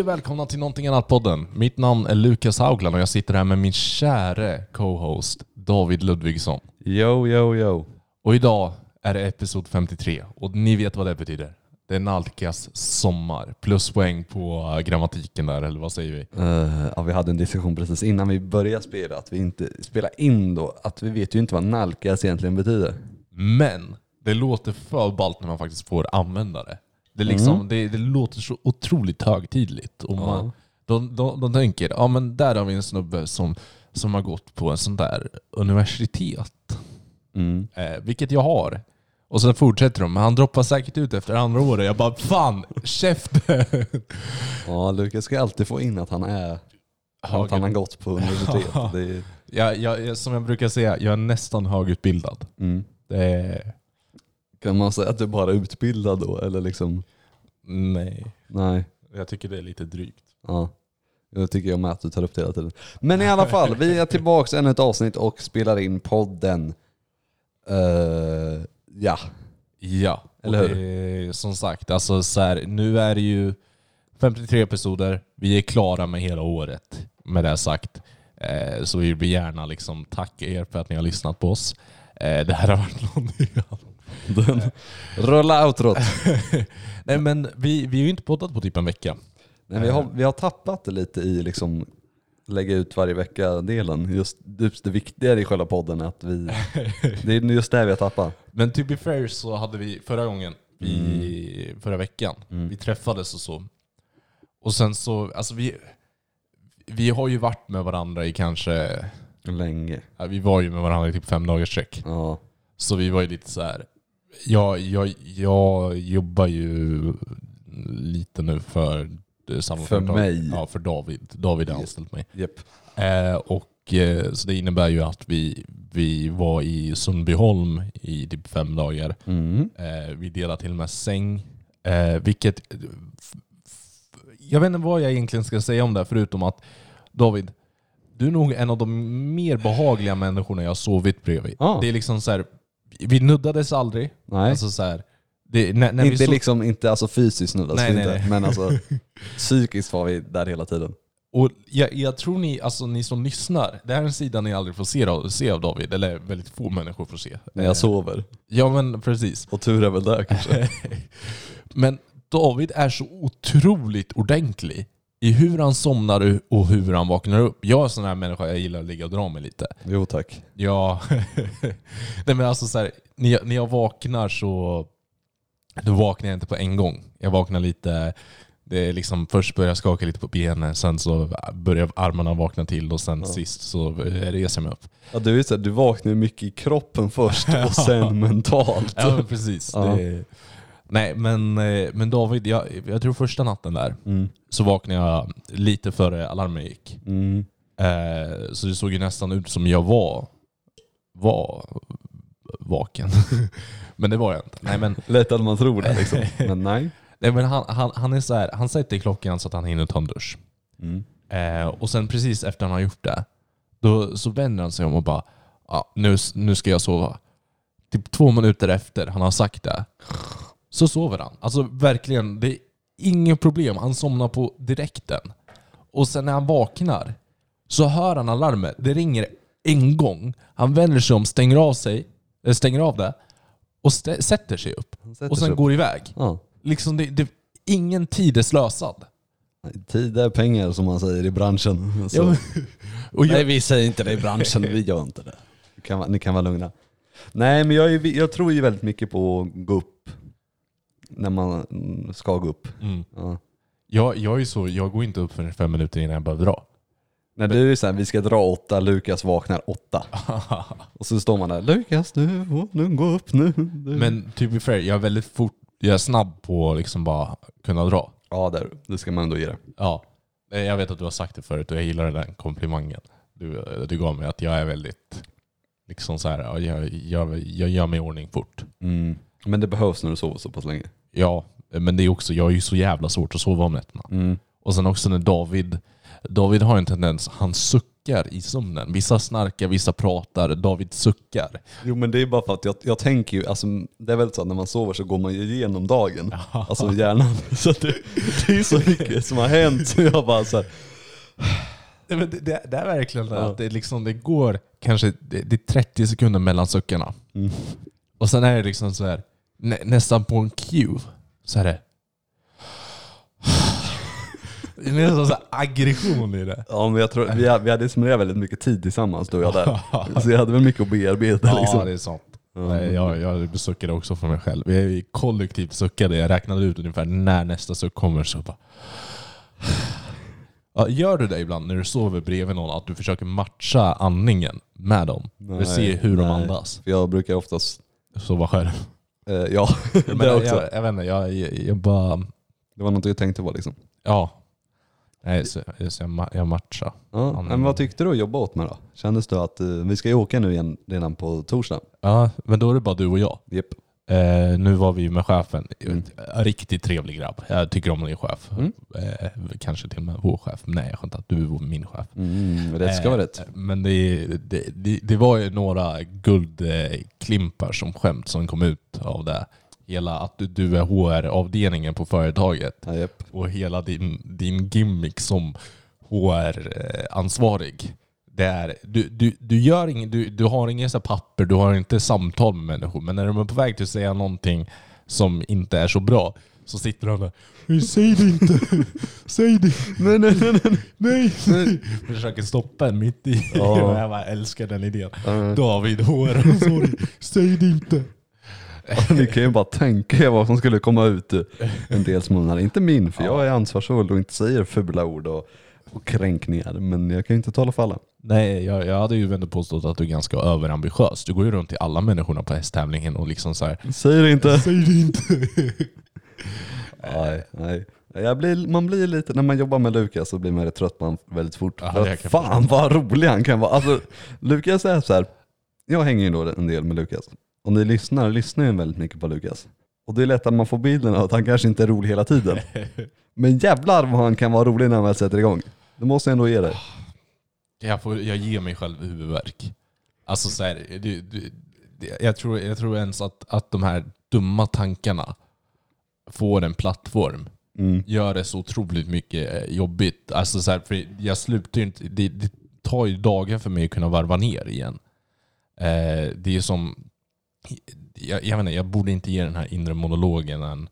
Hej och välkomna till någonting annat-podden. Mitt namn är Lukas Haugland och jag sitter här med min käre co-host David Ludvigsson. Yo, yo, yo. Och idag är det episod 53 och ni vet vad det betyder. Det är nalkas sommar. Pluspoäng på grammatiken där, eller vad säger vi? Uh, ja, vi hade en diskussion precis innan vi började spela, att vi inte spelar in då, att vi vet ju inte vad nalkas egentligen betyder. Men det låter för ballt när man faktiskt får använda det. Det, liksom, Mm. det, det låter så otroligt högtidligt. Och man, Ja. de, de, de tänker, ja men där har vi en snubbe som, som har gått på en sån där universitet. Mm. Eh, vilket jag har. Och sen fortsätter de, men han droppar säkert ut efter andra året. Jag bara, fan, käften! Ja, Lukas ska alltid få in att han är att han har gått på universitet. Det är, jag, jag, som jag brukar säga, jag är nästan högutbildad. mm. Det är, Kan man säga att du bara är utbildad då? Eller liksom, nej, nej. jag tycker det är lite drygt. Ja. Jag tycker jag med att du tar upp det hela tiden. Men i alla fall, vi är tillbaka ännu ett avsnitt och spelar in podden. Eh, ja. Ja, Eller och det är, som sagt, alltså så här, nu är det ju 53 episoder. Vi är klara med hela året. Med det sagt. Eh, så vi vill gärna liksom tacka er för att ni har lyssnat på oss. Eh, det här har varit någonting annat. Rulla outrot. Nej men vi, vi har ju inte poddat på typ en vecka. Nej, vi, har, vi har tappat det lite i liksom lägga ut varje vecka-delen. Just, just det viktiga i själva podden är att vi... Det är just det vi har tappat. Men to be fair så hade vi förra gången, vi, förra veckan, vi träffades och så. Och sen så, alltså vi, vi har ju varit med varandra i kanske, Länge. ja, vi var ju med varandra i typ fem dagars sträck. Ja. Så vi var ju lite så här. Jag, jag, jag jobbar ju lite nu för samma För företag. mig. Ja, för David. David har anställt mig. Japp. Eh, och, eh, så det innebär ju att vi, vi var i Sundbyholm i typ fem dagar. Mm. Eh, vi delade till och med säng. Eh, vilket... Jag vet inte vad jag egentligen ska säga om det, förutom att David, du är nog en av de mer behagliga människorna jag har sovit bredvid. Ja. Det är liksom så här, vi nuddades aldrig. Nej. Alltså så här, det, när, när inte så- liksom, inte alltså fysiskt nu, alltså Nej, nej, inte, men alltså psykiskt var vi där hela tiden. Och jag, jag tror ni, alltså ni som lyssnar, det här är en sida ni aldrig får se av, se av David, eller väldigt få människor får se. När jag Eh, sover. Ja men precis. Och tur är väl det kanske. Men David är så otroligt ordentlig i hur han somnar och hur han vaknar upp. Jag är en sån här människa, jag gillar att ligga och dra mig lite. Jo tack. Ja, Nej, men alltså så här, när, jag, när jag vaknar så då vaknar jag inte på en gång. Jag vaknar lite, det är liksom, först börjar jag skaka lite på benen, sen så börjar armarna vakna till och sen sist så reser jag mig upp. Ja, du, är så här, du vaknar mycket i kroppen först och sen mentalt. Ja precis. Ja. Det, nej men, eh, men David, jag, jag tror första natten där Mm. så vaknade jag lite före alarmen gick. Mm. Eh, så det såg ju nästan ut som jag var, var vaken. men det var jag inte. Nej men, Lätt att man tror det liksom. Men nej. nej, men han, han, han är så här, han sätter klockan så att han hinner ta en dusch. Mm. Eh, och sen precis efter han har gjort det, då, så vänder han sig om och bara ja, nu, nu ska jag sova. Typ två minuter efter han har sagt det, så sover han. Alltså verkligen, det är inget problem. Han somnar på direkten. Och sen när han vaknar så hör han alarmet. Det ringer en gång. Han vänder sig om, stänger av sig, eh, stänger av det och stä- sätter sig upp. sätter Och sen upp. går iväg. Ja. Liksom det, det, ingen tid är slösad. Tid är pengar som man säger i branschen. Så. Ja, och jag, Nej vi säger inte det i branschen, vi gör inte det. Ni kan, ni kan vara lugna. Nej men jag, är, jag tror ju väldigt mycket på att gå upp när man ska gå upp. mm. Ja. jag, jag är så, jag går inte upp för fem minuter innan jag behöver dra. När du är såhär, vi ska dra åtta, Lukas vaknar åtta. Och så står man där, Lukas får nu gå upp nu. Du. Men to be fair, jag är väldigt fort, jag är snabb på att liksom bara kunna dra. Ja där, det ska man ändå ge det. Ja. Eh, Jag vet att du har sagt det förut och jag gillar den komplimangen du, du gav mig. Att jag är väldigt, liksom så här, ja, jag, jag, jag gör mig i ordning fort. Mm. Men det behövs när du sover så pass länge. Ja, men det är också, jag är ju så jävla svårt att sova om nätterna. Mm. Och sen också när David, David har en tendens, han suckar i sömnen. Vissa snarkar, vissa pratar, David suckar. Jo men det är bara för att jag, jag tänker ju, alltså, det är väl så att när man sover så går man ju igenom dagen. Alltså hjärnan. Så det, det är så mycket som har hänt så jag bara så här, Det, det, det, är verkligen Ja. att det, liksom, det går kanske det är 30 sekunder mellan suckarna. Mm. Och sen är det liksom så här, nä, nästan på en cue, så är det... Det är nästan så aggression i det. ja men jag tror, vi, hade- vi hade spenderat väldigt mycket tid tillsammans du och jag där. Så jag hade väl mycket att bearbeta Ja, liksom. det är sant. Nej, jag, jag suckade också för mig själv. Vi kollektivt suckade. Jag räknade ut ungefär när nästa suck kommer. Så bara... Ja, gör du det ibland när du sover bredvid någon, att du försöker matcha andningen med dem? För att se hur de nej. andas. För jag brukar oftast, Sova själv. Eh, ja Men det jag, också. jag, jag vet inte, jag, jag, jag bara... Det var något jag tänkte på liksom. Ja. Nej, så, så jag, jag matchar. Ja, men vad tyckte du att jobba åt med då? Kändes det att, eh, vi ska ju åka nu igen redan på torsdag? Ja, men då är det bara du och jag. Japp. Eh, nu var vi med chefen. Mm. Riktigt trevlig grabb. Jag tycker om din chef. Mm. Eh, kanske till och med vår chef. Nej, jag skämtar. Du är min chef. Mm, rätt ska vara rätt. Eh, Men det, det, det, det var ju några guldklimpar som skämt som kom ut av det. Hela att du, är HR-avdelningen på företaget Ja, och hela din, din gimmick som HR-ansvarig. Det är, du, du, du, gör ingen, du, du har inga så papper, du har inte samtal med människor. Men när de är på väg till att säga någonting som inte är så bra så sitter han där. "Nej, Säg det inte! Säg det! Nej, nej, nej, nej, nej! Försöker stoppa en mitt i. Ja. Jag bara älskar den idén. Ja. David, HR-ansvarig, säg det inte! Ni kan ju bara tänka er vad som skulle komma ut en dels munnar. Inte min, för jag är ansvarsfull och inte säger fula ord och, och kränkningar. Men jag kan ju inte tala för alla. Nej, jag, jag hade ju ändå påstått att du är ganska överambitiös. Du går ju runt till alla människorna på hästtävlingen och liksom så här. Säg det inte. Säg det inte! Nej, nej. Jag blir, man blir lite, när man jobbar med Lukas så blir man rätt trött på honom väldigt fort. Ja, För att fan vad rolig han kan vara. Alltså, Lukas är så här. jag hänger ju då en del med Lukas. Och ni lyssnar, lyssnar ju väldigt mycket på Lukas. Och det är lätt att man får bilden av att han kanske inte är rolig hela tiden. Men jävlar vad han kan vara rolig när han väl sätter igång. Det måste jag ändå ge dig. Jag, får, jag ger mig själv huvudvärk. Alltså så här, du, du, jag, tror, jag tror ens att, att de här dumma tankarna får en plattform. Mm. Gör det så otroligt mycket eh, jobbigt. Alltså så här, för jag slutar inte, det, det tar ju dagar för mig att kunna varva ner igen. Eh, det är som, jag, jag, vet inte, jag borde inte ge den här inre monologen en,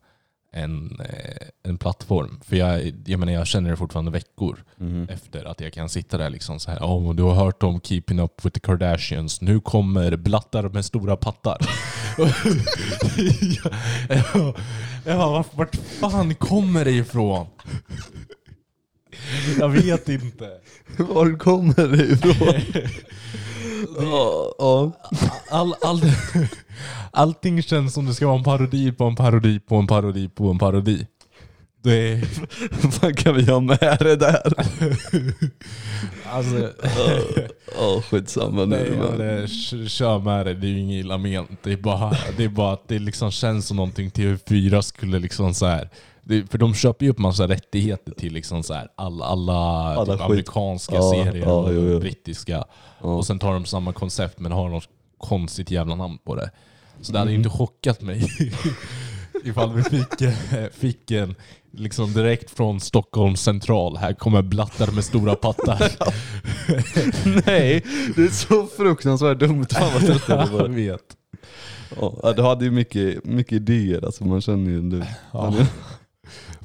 en, eh, en plattform. För jag, jag, menar, jag känner det fortfarande veckor Mhm. efter att jag kan sitta där liksom så här. Oh, du har hört om Keeping Up With The Kardashians. Nu kommer blattar med stora pattar. jag, jag, jag vart, vart fan kommer det ifrån? Jag vet inte. Var kommer det ifrån? Ja. All, all, allting känns som det ska vara en parodi på en parodi på en parodi på en parodi. Det är... Vad kan vi ha med det där? Alltså, Ja, skitsamma Nej, nu. men- det, kör med det. Det är ju inget illa ment. Det är bara, det är bara att det liksom känns som någonting TV4 skulle liksom så här. Det, för de köper ju upp massa rättigheter till liksom så här alla, alla, Alla typ amerikanska Ja, serier ja, och jo, jo. brittiska. Ja. Och sen tar de samma koncept men har något konstigt jävla namn på det. Så det hade Mm. inte chockat mig ifall vi fick, eh, fick en liksom direkt från Stockholm central. Här kommer blattar med stora pattar. Nej, det är så fruktansvärt dumt. Fan vad trött jag det. vet. Ja, du hade ju mycket, mycket idéer alltså, man känner ju du. Ja.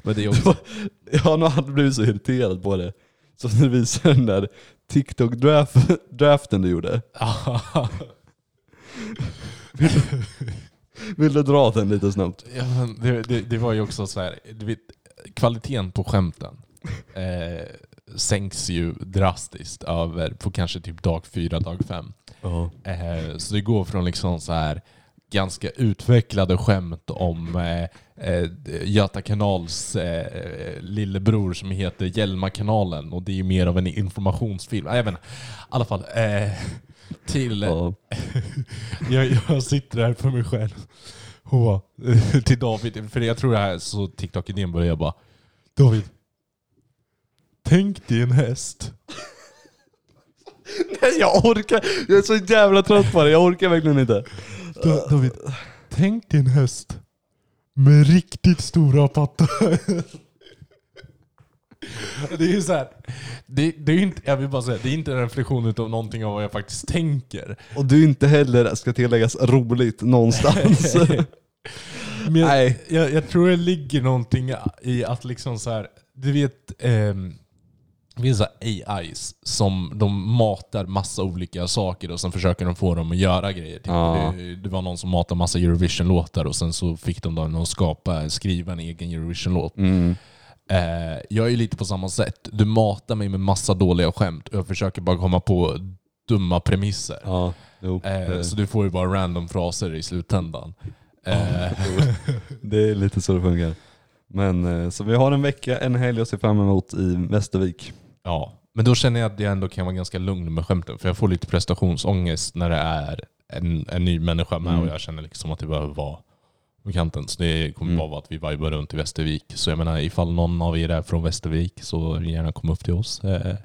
Men det är också... Har nog aldrig blivit så irriterad på det. Som när du visade den där TikTok-draften du gjorde. Vill du dra den lite snabbt? Ja, men det, det, det var ju också så här, du vet, kvaliteten på skämten eh, sänks ju drastiskt över på kanske typ dag fyra, dag fem. Ja. Eh, så det går från liksom så här ganska utvecklade skämt om eh, eh, Göta kanals eh, lillebror som heter Hjälmakanalen och det är mer av en informationsfilm. Jag inte. I alla fall. Eh, till, Ja. jag, jag sitter här för mig själv. Och eh, till David, för jag tror det här så TikTok-idén börjar bara David. Tänk dig en häst. Nej jag orkar, jag är så jävla trött på det, jag orkar verkligen inte. Da- David, tänk dig en häst med riktigt stora pattar. Det är ju så här, det, det är inte, jag vill bara säga, det är inte en reflektion utav någonting av vad jag faktiskt tänker. Och du inte heller, ska tilläggas, roligt någonstans. Men jag, Nej. jag, jag tror det ligger någonting i att liksom så här, du vet, ehm, det finns AIs som de matar massa olika saker och sen försöker de få dem att göra grejer. Typ, Ja. det, det var någon som matade massa Eurovision-låtar och sen så fick de dem att skapa, skriva en egen Eurovision-låt. Mm. Eh, jag är lite på samma sätt. Du matar mig med massa dåliga skämt och jag försöker bara komma på dumma premisser. Ja. Eh, så du får ju bara random fraser i slutändan. Eh, det är lite så det funkar. Men eh, så vi har en vecka, en helg att se fram emot i Västervik. Ja, men då känner jag att jag ändå kan vara ganska lugn med skämten. För jag får lite prestationsångest när det är en, en ny människa med Mm. och jag känner liksom att det behöver vara på kanten. Så det kommer Mm. bara vara att vi vibar runt i Västervik. Så jag menar ifall någon av er är från Västervik så gärna kom upp till oss. Eh,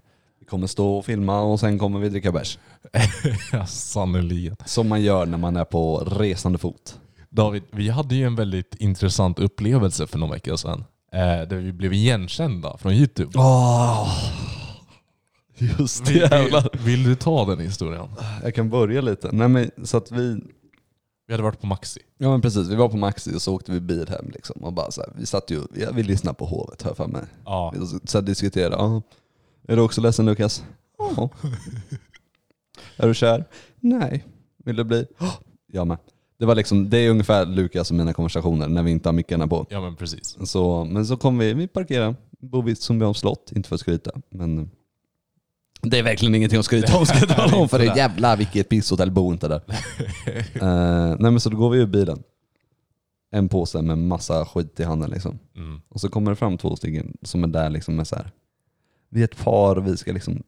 Vi kommer stå och filma och sen kommer vi dricka bärs. ja, sannerligen. Som man gör när man är på resande fot. David, vi hade ju en väldigt intressant upplevelse för några veckor sedan. Eh, där vi blev igenkända från Youtube. Åh, just det Vill, vill, vill du ta den historien? Jag kan börja lite. Nej, men, så att vi, Vi hade varit på Maxi. ja men precis, vi var på Maxi och så åkte vi bil hem liksom. Och bara så här, vi satt ju, ja, vi lyssnade på hovet här för mig. Ja. Vi så diskuterade. Är du också ledsen Lukas? Ja. är du kär? Nej. Vill du bli? Ja, Jag med. Det, var liksom, det är ungefär Lukas och mina konversationer när vi inte har mickarna på. ja, men precis. Så, men så kom vi, vi parkerade, bor vid Sundbyholms slott, inte för att skryta. Men det är verkligen ingenting att skryta om ska jag tala om för det. Jävlar vilket pisshotell, bo inte där. Eh, nej men så då går vi ur bilen. En påse med massa skit i handen liksom. Mm. Och så kommer det fram två stycken som är där liksom med så här. Vi är ett par, vi ska liksom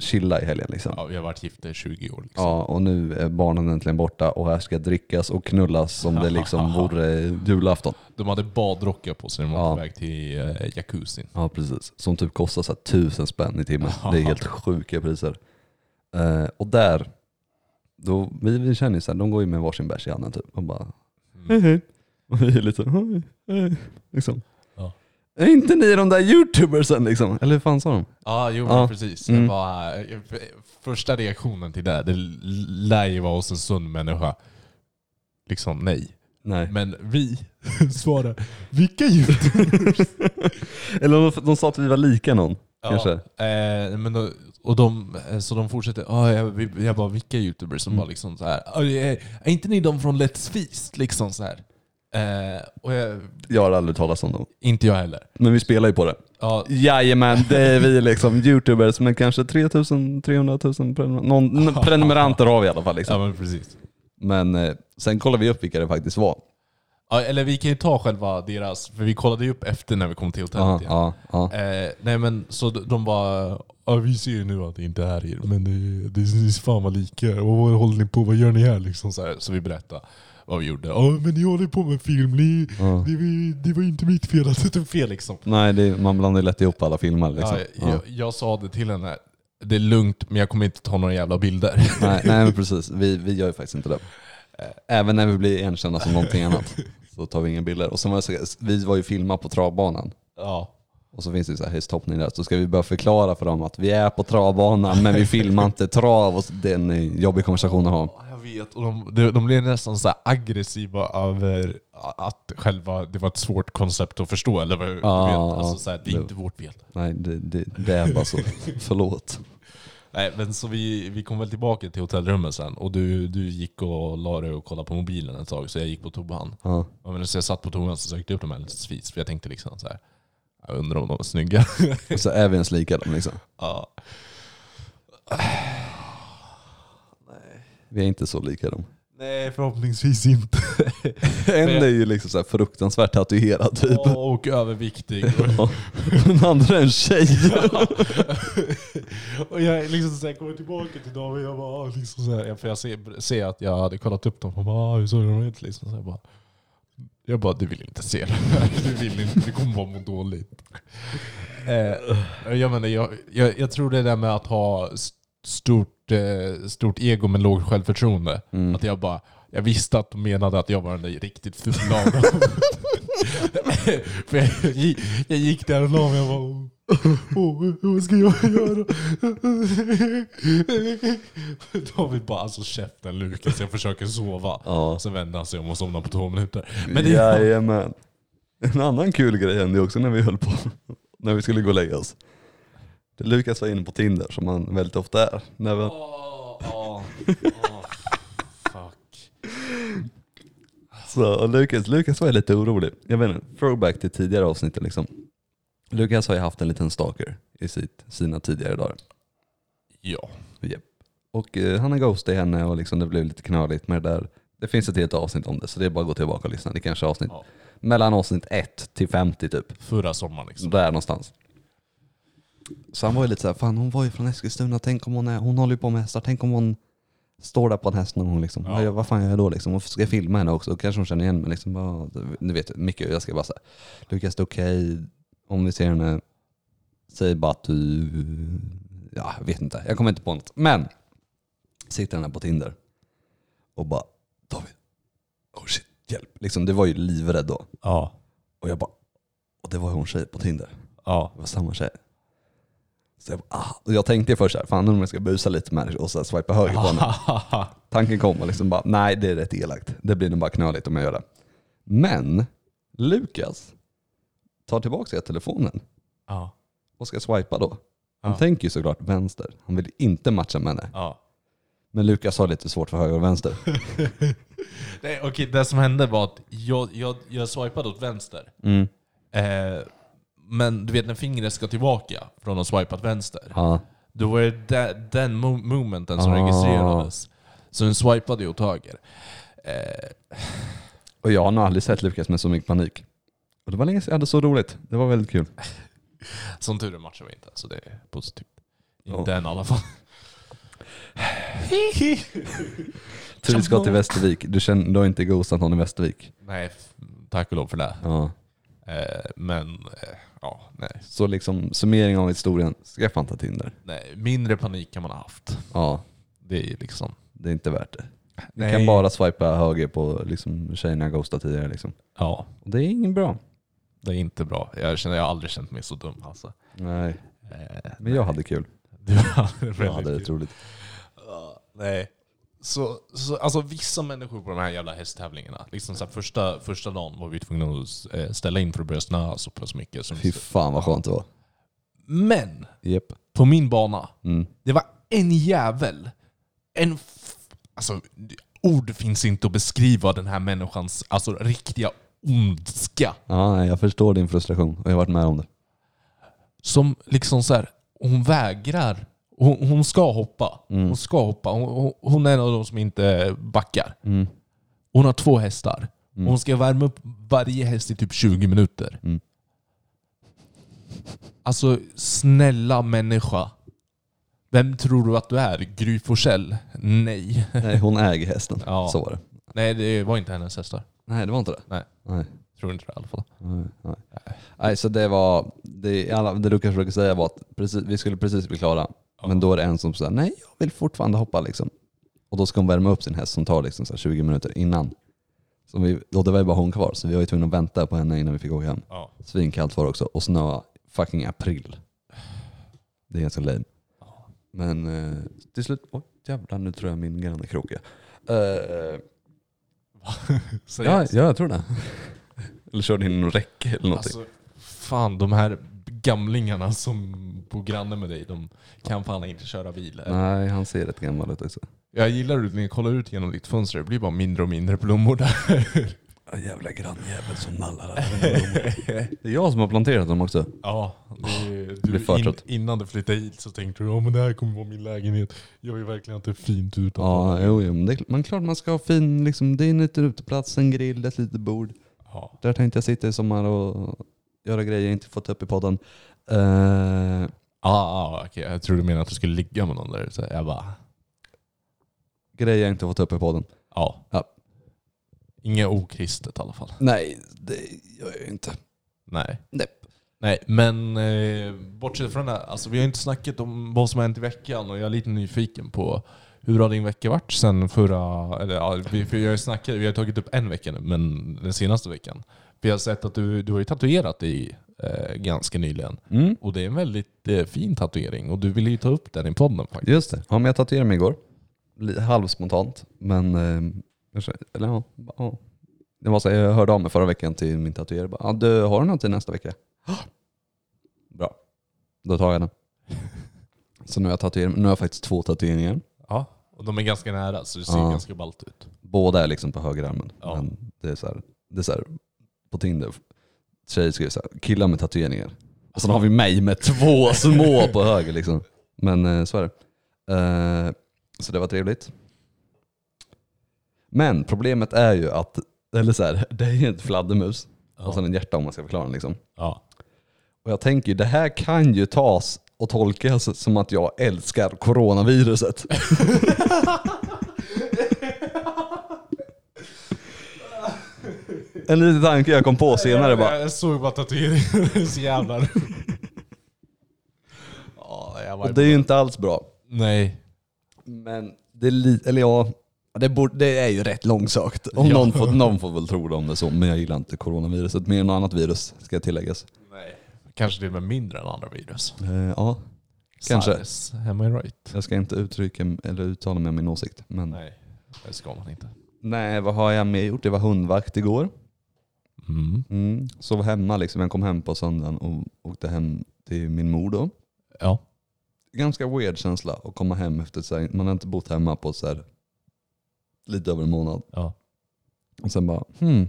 chilla i helgen liksom. Ja, vi har varit gifta i 20 år. Liksom. Ja, och nu är barnen äntligen borta och här ska drickas och knullas som det liksom vore julafton. De hade badrockar på sig när de var Ja. på väg till uh, jacuzzin. Ja precis, som typ kostar så tusen spänn i timmen. Det är helt sjuka priser. Eh, och där, då, vi, vi känner ju så här, de går ju med varsin bärs i handen typ. Och bara hej hej. Och vi är lite hej, hej. Liksom. Är inte ni de där youtubersen liksom? Eller hur fan sa de? Ja, jo Ja. precis. Mm. Jag bara, eh, första reaktionen till det, det lär ju vara hos en sund människa. Liksom nej. Nej. Men vi svarar, vilka youtubers? Eller de, de sa att vi var lika någon. Kanske. Eh, men då, och de, eh, så de fortsätter, ah, jag, vi- jag bara vilka youtubers? Som Mm. bara liksom så här, "Ah, är, är inte ni de från Let's Feast? Liksom så här. Eh, och jag, Jag har aldrig talat om dem. inte jag heller. Men vi spelar ju på det. Ja, Jajamän, det är vi liksom. Youtubers med kanske 3000, 300 000 prenumer- någon, prenumeranter har vi i alla fall. ja Liksom. men precis. Men eh, sen kollar vi upp vilka det faktiskt var. Ja, eller vi kan ju ta själva deras, för vi kollade ju upp efter när vi kom till hotellet Ja, igen. ja, ja. Eh, nej men så de- de bara, ja, vi ser ju nu att det inte är er, men det, det är fan vad lika. Vad håller ni på, vad gör ni här? Liksom så, här. så vi berättade vad vi gjorde. Ja men ni håller på med film, ni, Ja. det, var- det var inte mitt fel att det tog fel liksom. Nej, det, man blandar lätt ihop alla filmer. Liksom. Ja, Ja. jag, jag sa det till henne, det är lugnt men jag kommer inte ta några jävla bilder. Nej, nej men precis, vi, vi gör ju faktiskt inte det. Även när vi blir igenkända som någonting annat så tar vi inga bilder. Och sen var så, vi var ju filma på travbanan. ja. Och så finns det så här hästhoppning där, så ska vi börja förklara för dem att vi är på travbanan men vi filmar inte trav. Och så- det är en jobbig konversation att ha. Ja, vet, och de, de, de blev nästan så aggressiva över att själva, det var ett svårt koncept att förstå. Eller vad, Ja, vet, ja, alltså, så här, det är det- inte vårt fel. Nej, det, det, det är bara så. Förlåt. Nej, men så vi, vi kom väl tillbaka till hotellrummet sen och du, du gick och la dig och kollade på mobilen ett tag så jag gick på toan. Ja. Och men så jag satt på toan så sökte upp de här svis för jag tänkte liksom så här. Jag undrar om de är snygga. Och så är vi ens lika dem liksom. ja. Vi är inte så lika dem. Nej, förhoppningsvis inte. En är ju liksom så här fruktansvärt tatuerad typ. och överviktig. Ja. Den andra är en tjej. och jag liksom så här, kommer tillbaka till dem och jag bara liksom så här, för jag ser, ser att jag hade kollat upp dem och bara "Ah, hur såg de ut? Liksom, så jag, bara, jag bara du vill inte se det här. Du vill inte, du kommer bara må dåligt. Eh, jag, menar, jag, jag, jag tror det där med att ha s- stort, eh, stort ego med lågt självförtroende. Mm. Att jag bara, jag visste att de menade att jag var den där riktigt fula av dem. För jag, jag, gick, där och la mig och bara Åh, vad ska jag göra? David bara alltså käften Lukas, jag försöker sova. Ja. Sen vände han sig om och somnade på två minuter. Men det, Jajamän. En annan kul grej hände också när vi höll på, när vi skulle gå och lägga oss. Lukas var inne på Tinder som han väldigt ofta är. När vi, åh, åh, fuck. så, och Lukas, Lukas var lite orolig. Jag vet inte, throwback till tidigare avsnitt liksom. Lukas har ju haft en liten stalker i sitt, sina tidigare dagar. Ja. Japp. Och eh, han har ghostat henne och liksom det blev lite knöligt med det där. Det finns ett helt avsnitt om det så det är bara att gå tillbaka och lyssna. Det kanske är avsnitt Ja. mellan avsnitt 1 till 50 typ. Förra sommaren liksom. Där någonstans. Så han var ju lite såhär, fan hon var ju från Eskilstuna, tänk om hon är, hon håller ju på med hästar, tänk om hon står där på en häst någon gång liksom. Ja. Vad, fan gör jag då liksom? Varför ska jag filma henne också? Kanske hon känner igen mig liksom. Bara, vet, mycket, jag ska bara säga, Lukas det är okej om vi ser henne, säg bara att du, ja jag vet inte, jag kommer inte på något. Men, sitter där på Tinder och bara, David, oh shit, hjälp. Liksom, det var ju livrädd då. Ja. Och jag bara, och det var hon tjej på Tinder. Ja. Det var samma tjej. Så jag, ah. jag tänkte först såhär, fan om jag ska busa lite med henne och så här swipa höger på henne. Tanken kom och liksom bara, nej det är rätt elakt. Det blir nog bara knöligt om jag gör det. Men Lukas tar tillbaka telefonen Ja. och ska swipa då. Han Ja. tänker ju såklart vänster. Han vill inte matcha med henne. Ja. Men Lukas har lite svårt för höger och vänster. Nej, okej, det som hände var att jag, jag, jag swipade åt vänster. Mm. Eh, men du vet när fingret ska tillbaka från att swipa åt vänster. Ja. Då var det de- den mo- momenten som Ah. registrerades. Så den swipade ju åt höger. Eh, Och jag har nog aldrig sett Lukas med så mycket panik. Och det var länge sedan jag hade så roligt. Det var väldigt kul. som tur är matchar vi inte, så det är positivt. Ja. Inte än i alla fall. Tur vi ska till Västervik. Du, känner, du har inte ghostat någon i Västervik? Nej, f- tack och lov för det. Ja. Eh, men, eh, ja, nej. Så liksom summering av historien, skaffa inte Tinder. nej. Mindre panik kan man ha haft. Ja, Det är liksom... det är inte värt det. Du kan bara swipa höger på liksom, tjejerna jag ghostat tidigare. Liksom. Ja, Och det är inget bra. det är inte bra. Jag, känner, jag har aldrig känt mig så dum alltså. Nej, Eh, men jag hade kul. Du hade det Jag väldigt hade det kul. roligt. Ja, nej. Så, så, alltså vissa människor på de här jävla hästtävlingarna, liksom så första, första dagen var vi tvungna att eh, ställa in för att börja snöa så pass mycket. Som Fy fan vad skönt det var. Men Japp. på min bana, Mm. det var en jävel. En alltså, ord finns inte att beskriva den här människans alltså, riktiga ondska. Ja, jag förstår din frustration och jag har varit med om det. Som liksom så här, hon vägrar. Hon, hon ska hoppa. Mm. Hon ska hoppa. Hon, hon, är en av de som inte backar. Mm. Hon har två hästar. Mm. Hon ska värma upp varje häst i typ 20 minuter. Mm. Alltså, snälla människa. Vem tror du att du är? Gry Forssell? Nej. Nej, hon äger hästen. Ja. Så var det. Nej, det var inte hennes hästar. Nej, det var inte det? Nej. Nej. Tror inte det i alla fall. Nej, nej. nej så det var, det, alla, det Lukas försöker säga var att precis, vi skulle precis bli klara. Ja. Men då är det en som säger nej jag vill fortfarande hoppa liksom. Och då ska hon värma upp sin häst som tar liksom så här 20 minuter innan. Så vi, och det var ju bara hon kvar så vi var ju tvungna att vänta på henne innan vi fick åka hem. Ja. Svinkallt var det också och snöa fucking april. Det är ganska lame. Men eh, till slut, oj jävlar nu tror jag min granne krokar. Uh, ja, ja, jag tror det. eller körde in någon räcke eller någonting. Alltså, fan de här gamlingarna som bor granne med dig, de kan fan inte köra bil. Nej, han ser rätt gammal ut också. Jag gillar hur när jag kollar ut genom ditt fönster, det blir bara mindre och mindre blommor där. Ja, jävla grannjävel som nallar Det är jag som har planterat dem också. Ja, det, du, in, innan du flyttade hit så tänkte du att det här kommer vara min lägenhet. Jag vill verkligen att det är fint utanför. Ja, jo, jo, men det är, men klart man ska ha fin, liksom, det är en liten uteplats, en grill, ett litet bord. Ja. Där tänkte jag sitta i sommar och göra grejer jag inte fått upp i podden. Uh, Ah, ah, okej. Jag tror du menar att du skulle ligga med någon där. Så jag bara, grejer jag inte fått upp i podden. ja. Ja. Inget okristet i alla fall. Nej, det gör jag inte. Nej. Nej. Nej, men eh, bortsett från det, alltså vi har inte snackat om vad som har hänt i veckan och jag är lite nyfiken på hur har din vecka varit sen förra... Eller, ja, vi, för jag har snackat, vi har tagit upp en vecka nu, men den senaste veckan. Vi har sett att du, du har ju tatuerat dig eh, ganska nyligen. Mm. Och det är en väldigt eh, fin tatuering och du ville ju ta upp den i podden faktiskt. Just det. Ja, men jag tatuerade mig igår. Li- Halvspontant. Men, eh, jag eller ja. ja. Det var så, jag hörde av mig förra veckan till min tatuerare. Bara, Ja, du, har du något till nästa vecka? Bra. Då tar jag den. Så nu har jag tatuerat, nu har jag faktiskt två tatueringar. Ja, och de är ganska nära så det ser Ja. ganska ballt ut. Båda är liksom på högerarmen. Ja. Men det är så här, det är så här på Tinder. Tjejer skriver så här, killar med tatueringar. Och sen har vi mig med två små på höger liksom. Men eh, så är det. Eh, så det var trevligt. Men problemet är ju att, eller så här, det är ju ett fladdermus och sen en hjärta om man ska förklara den liksom. Ja. Och jag tänker ju, det här kan ju tas och tolkas som att jag älskar coronaviruset. en liten tanke jag kom på senare bara. Jag såg bara tatueringen, så jävlar. Jag Och det är ju inte alls bra. Nej. Men det är lite, eller ja, det, borde, det är ju rätt långsökt. Om Ja. någon, får, någon får väl tro det om det är så, men jag gillar inte coronaviruset mer än något annat virus, ska tilläggas. Nej. Kanske till och med mindre än andra virus. Eh, ja, Kanske. Size, am I right? jag ska inte uttrycka eller uttala mig om min åsikt. Men Nej, det ska man inte. Nej, vad har jag mer gjort? Det var hundvakt igår. Mm. Mm. Sov hemma liksom. Jag kom hem på söndagen och åkte hem till min mor då. Ja. Ganska weird känsla att komma hem efter så här, man har inte bott hemma på så här, lite över en månad. ja. Och sen bara, hmm.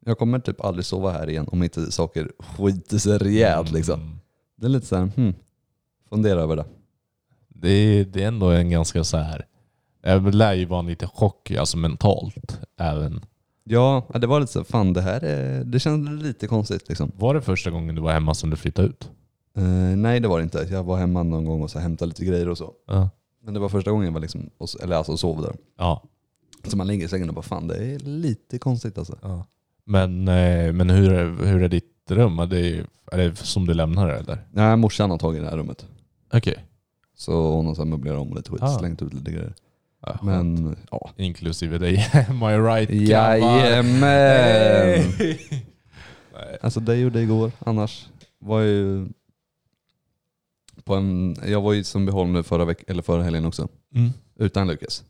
Jag kommer typ aldrig sova här igen om inte saker skiter sig rejält liksom. Mm. Det är lite så här, hmm. Fundera över det. Det, är, det är ändå en ganska så här. Det lär ju vara en liten chock, alltså mentalt. Även. Ja, det var lite så fan det här är, det kändes lite konstigt liksom. Var det första gången du var hemma sen du flyttade ut? Eh, nej det var det inte. Jag var hemma någon gång och så hämtade lite grejer och så. Ja. Men det var första gången jag var liksom, och eller alltså sov där. Ja. Så man ligger i sängen och bara fan det är lite konstigt alltså. ja. Men, eh, men hur, är, hur är ditt rum? Är det, är det som du lämnar det eller? Nej morsan har tagit det här rummet. Okej. Så hon har så här möblerat om lite skit, Ah. slängt ut lite grejer. Ja, Men ja. Inklusive dig. Am I right? Jajamän! Nej. Alltså det gjorde jag igår. Annars var jag ju på en, jag var ju i Sundbyholm nu förra, veck, eller förra helgen också. Mm. Utan Lukas.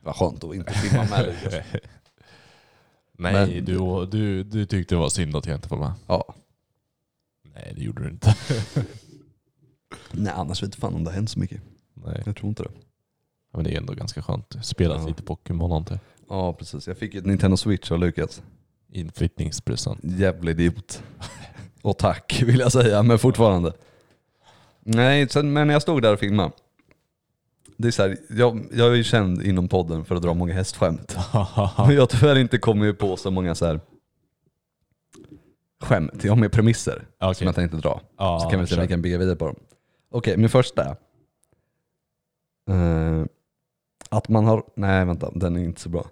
Var skönt att inte filma med Lukas. Nej, Men- du, du, du tyckte det var synd att jag inte var med. Ja. Nej, det gjorde du inte. Nej annars vet jag fan om det har hänt så mycket. Nej. Jag tror inte det. Men det är ändå ganska skönt. Spelat Ja. lite Pokémon antar jag. Ja precis. Jag fick ett Nintendo Switch av Lukas. Inflyttningspresent. Jävla idiot. Och tack vill jag säga, men fortfarande. Nej, sen, men när jag stod där och filmade. Det är så här, jag, jag är ju känd inom podden för att dra många hästskämt. Men jag har tyvärr inte kommit på så många så här skämt. Jag har med premisser Okej. som jag tänkte dra. Ja, Så kan vi se om vi kan bygga vidare på dem. Okej, min första eh, att man har, nej vänta, den är inte så bra.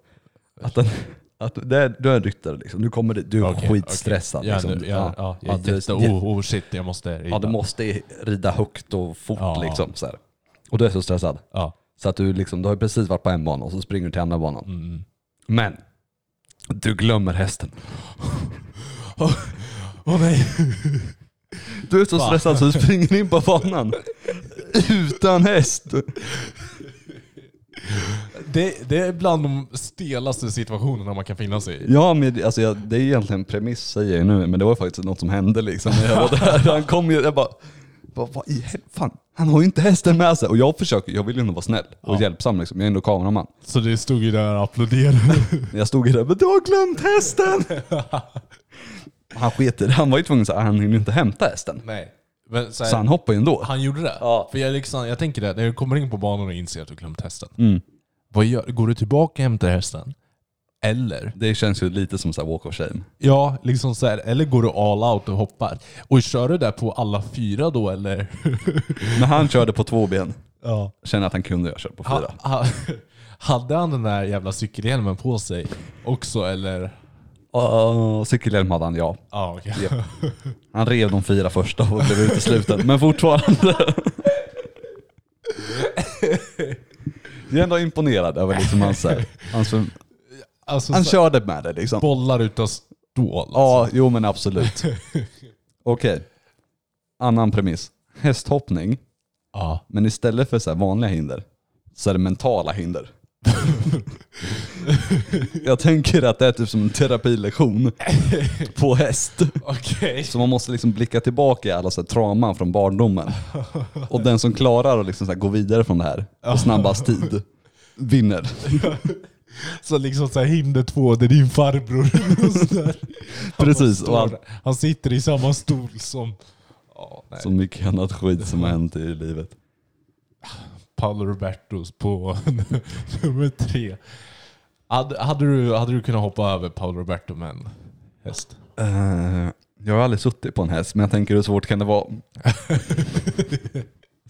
Att, den, att det är, du är en ryttare liksom, du kommer dit, du är Okej, skitstressad. okej. Ja, liksom. nu, ja, ja, är du- jätte, oh, oh shit, jag måste rida. Ja, du måste rida högt och fort Ja. liksom. Så här. Och du är så stressad. Ja. Så att du liksom, du har precis varit på en bana och så springer du till andra banan. Mm. Men, du glömmer hästen. Åh nej. Du är så stressad så du springer in på banan utan häst. Det, det är bland de stelaste situationerna man kan finna sig i. Ja, men alltså, jag, det är egentligen premiss säger jag nu, men det var faktiskt något som hände liksom när jag var där. Han kom ju, jag bara, vad, vad i fan, han har ju inte hästen med sig. Och jag försöker, jag vill ju ändå vara snäll och Ja. hjälpsam liksom. Jag är ändå kameraman. Så det stod ju där och applåderade. Jag stod ju där, men du har glömt hästen! Han sket i det, han var ju tvungen att han hinner inte hämta hästen. nej. Men, så här, Så han hoppade ju ändå. han gjorde det? Ja. För jag, liksom, jag tänker det, när du kommer in på banan och inser att du glömt hästen. Mm. Vad gör, går du tillbaka och hämtar hästen? Eller? Det känns ju lite som så här walk of shame. Ja, liksom så här, eller går du all out och hoppar? Och kör du där på alla fyra då eller? Men han körde på två ben. Ja. Känner att han kunde, jag körde på fyra. Ha, ha, hade han den där jävla cykelhjälmen på sig också eller? Uh, cykelhjälm hade han, ja. Ja, okej. Japp. Han rev de fyra första och blev utesluten, men fortfarande. Jag är ändå imponerad över liksom hans, här- hans Alltså, Han körde med det liksom. bollar utav stål. Ja, jo men absolut. Okej. Annan premiss. Hästhoppning, Ja. men istället för så vanliga hinder så är det mentala hinder. Jag tänker att det är typ som en terapilektion på häst. Okej. Så man måste liksom blicka tillbaka i alla så här trauman från barndomen. Och den som klarar att liksom så här gå vidare från det här på snabbast tid vinner. Så liksom så här, hinder två, det är din farbror. Och så där. Han Precis, och där. Han sitter i samma stol som... Ja, nej. Så mycket annat skit som har hänt i livet. Paolo Robertos på nummer tre. Hade, hade, du, hade du kunnat hoppa över Paolo Roberto med en häst? Eh, jag har aldrig suttit på en häst, men jag tänker hur svårt kan det vara?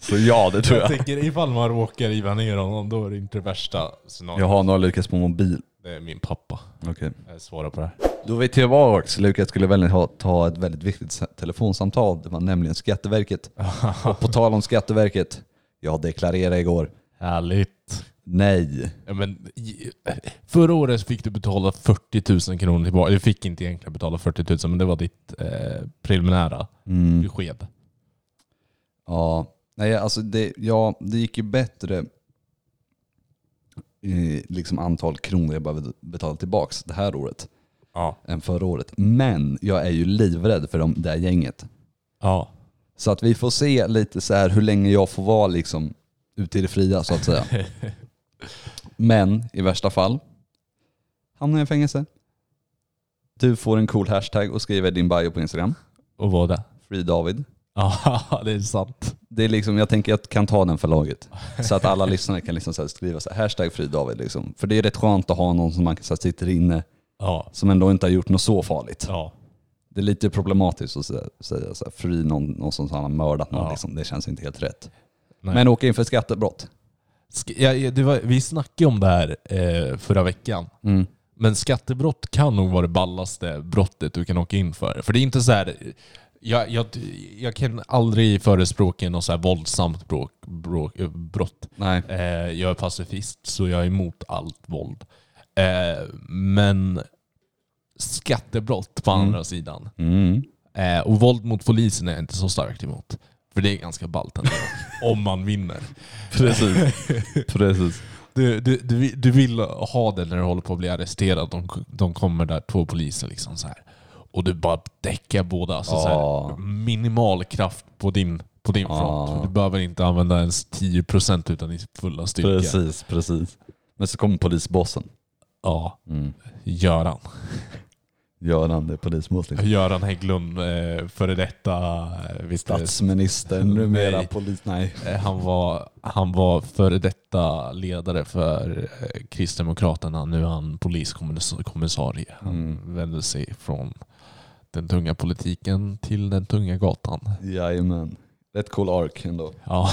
Så ja, det tror Jag jag. tänker ifall man råkar riva ner honom, då är det inte det värsta scenariot. Jag har nog lyckats på mobil. Det är min pappa. Okej. Jag svarar på det här. Då är vi tillbaks. Lukas skulle väldigt ha, ta ett väldigt viktigt telefonsamtal. Det var nämligen Skatteverket. Och på tal om Skatteverket. Jag deklarerade igår. Härligt. Nej. Ja, men, förra året fick du betala 40 000 kronor tillbaka. Du fick inte egentligen betala 40 000 men det var ditt eh, preliminära Mm. besked. Ja, nej alltså det, ja, det gick ju bättre i liksom antal kronor jag behövde betala tillbaks det här året Ja. än förra året. Men jag är ju livrädd för de, det här gänget. Ja. Så att vi får se lite så här hur länge jag får vara liksom ute i det fria så att säga. Men i värsta fall hamnar jag i fängelse. Du får en cool hashtag och skriver din bio på Instagram. Och vad det? Free David. Ja, det är sant. Det är liksom, jag tänker att jag kan ta den för laget. Så att alla lyssnare kan liksom så skriva så här, hashtag Free David. Liksom. För det är rätt skönt att ha någon som man så sitter inne Ja. som ändå inte har gjort något så farligt. Ja. Det är lite problematiskt att säga, säga så här, free någon, någon som har mördat någon. Ja. Liksom. Det känns inte helt rätt. Nej. Men åka in för skattebrott. Sk- ja, ja, det var, vi snackade om det här eh, förra veckan. Mm. Men skattebrott kan nog vara det ballaste brottet du kan åka in för. För det är inte så här. Jag, jag, jag kan aldrig förespråka något så här våldsamt bråk, bråk, eh, brott. Nej. Eh, jag är pacifist så jag är emot allt våld. Eh, men skattebrott på Mm. andra sidan. Mm. Eh, och våld mot polisen är jag inte så starkt emot. För det är ganska ballt ändå. om man vinner. Precis. Precis. Du, du, du, vill- du vill ha det när du håller på att bli arresterad. De, de kommer där, två poliser liksom så här. Och du bara däckar båda. Alltså så här, minimal kraft på din, på din front. Du behöver inte använda ens 10% utan i fulla styrka. Precis, precis. Men så kommer polisbossen. Ja, Mm. Göran. Göran, är polisboss liksom. Göran Hägglund, eh, före detta... eh, Visst är det- Statsminister, numera Nej. polis... Nej. Eh, Han var, han var före detta ledare för eh, Kristdemokraterna. Nu är han poliskommissarie. Han Mm. vände sig från den tunga politiken till den tunga gatan. Jajamän. Rätt cool ark ändå. Ja.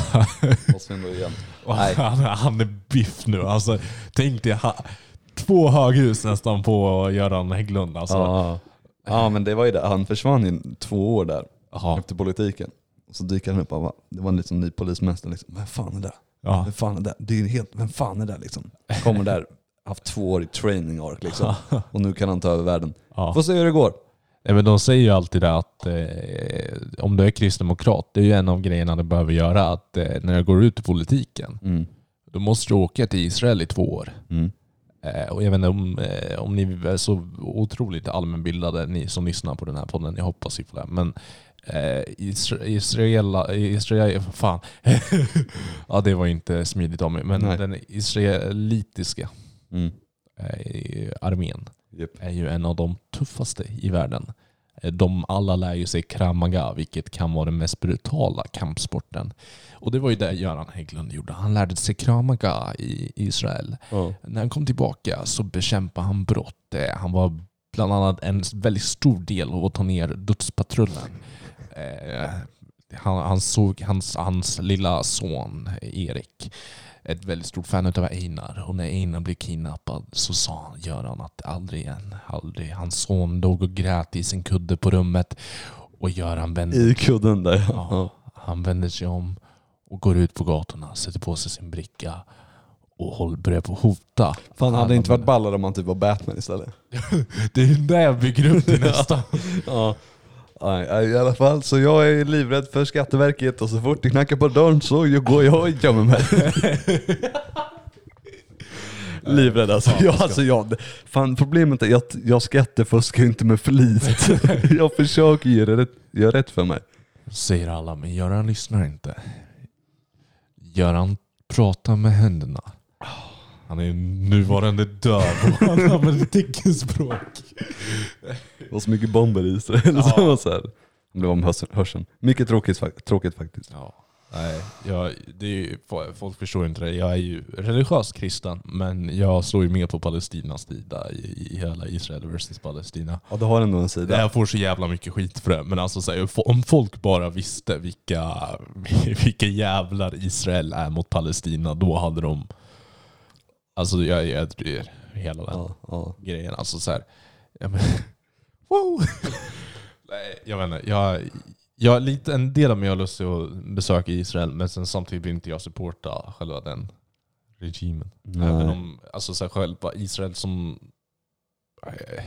Måste ändå igen. Han, han är biff nu. Alltså, tänk dig två höghus nästan på Göran Hägglund. Alltså. Ja. ja men det var ju det. Han försvann i två år där Ja. efter politiken. Och så dyker han upp och bara, det var en liksom ny polismästare liksom. Vem fan är det? Ja. Vem fan är det? Det är ju helt, vem fan är det liksom? Kommer där, haft två år i training ark liksom. Och nu kan han ta över världen. Ja. Får se hur det går. Nej, men de säger ju alltid det att eh, om du är kristdemokrat, det är ju en av grejerna du behöver göra, att eh, när du går ut i politiken, Mm. då måste du åka till Israel i två år. Mm. Eh, och jag vet inte om, eh, om ni är så otroligt allmänbildade, ni som lyssnar på den här podden, jag hoppas ju på det. Men eh, Israela, Israel, fan. ja det var inte smidigt av mig, men Nej. den israelitiska Mm. eh, armén Japp. är ju en av de tuffaste i världen. De alla lär ju sig kramaga, vilket kan vara den mest brutala kampsporten. Och det var ju det Göran Hägglund gjorde. Han lärde sig kramaga i Israel. Ja. När han kom tillbaka så bekämpade han brott. Eh, Han var bland annat en väldigt stor del av att ta ner dödspatrullen. Eh, Han, han såg hans, hans lilla son Erik ett väldigt stort fan av Einar. Och när Einar blev kidnappad så sa han, Göran att aldrig igen, aldrig. Hans son låg och grät i sin kudde på rummet. Och Göran vände, I kudden där ja, han vänder sig om och går ut på gatorna, sätter på sig sin bricka och börjar på hota. Fan hade det inte varit ballare om han typ var Batman istället? Det är det jag bygger upp till nästa. Ja. I alla fall, så jag är livrädd för Skatteverket och så fort det knackar på dörren så jag går jag och gömmer mig. livrädd alltså. Ja, jag, alltså jag, fan, problemet är att jag skattefuskar inte med flit. jag försöker göra rätt, göra rätt för mig. Säger alla, men Göran lyssnar inte. Göran pratar med händerna. Han är nuvarande döv och han använder teckenspråk. Det var så mycket bomber i Israel. Ja. Så här. Han blev av med hörseln-. Mycket tråkigt, tråkigt faktiskt. Ja, nej, jag, det är, ju- folk förstår inte det. Jag är ju religiös kristen, men jag står ju med på Palestinas sida i, i hela Israel versus Palestina. Ja, du har ändå en sida. Jag får så jävla mycket skit för det, men alltså så här, om folk bara visste vilka, vilka jävlar Israel är mot Palestina, då hade de... Alltså jag, jag tror hela den Ja, ja. grejen. Alltså så här, ja, men, wow. Nej, jag vet inte. Jag, jag, lite, en del av mig har lust att besöka Israel, men sen samtidigt vill inte jag supporta själva den regimen. Nej. Även om alltså, så här, själva Israel som eh,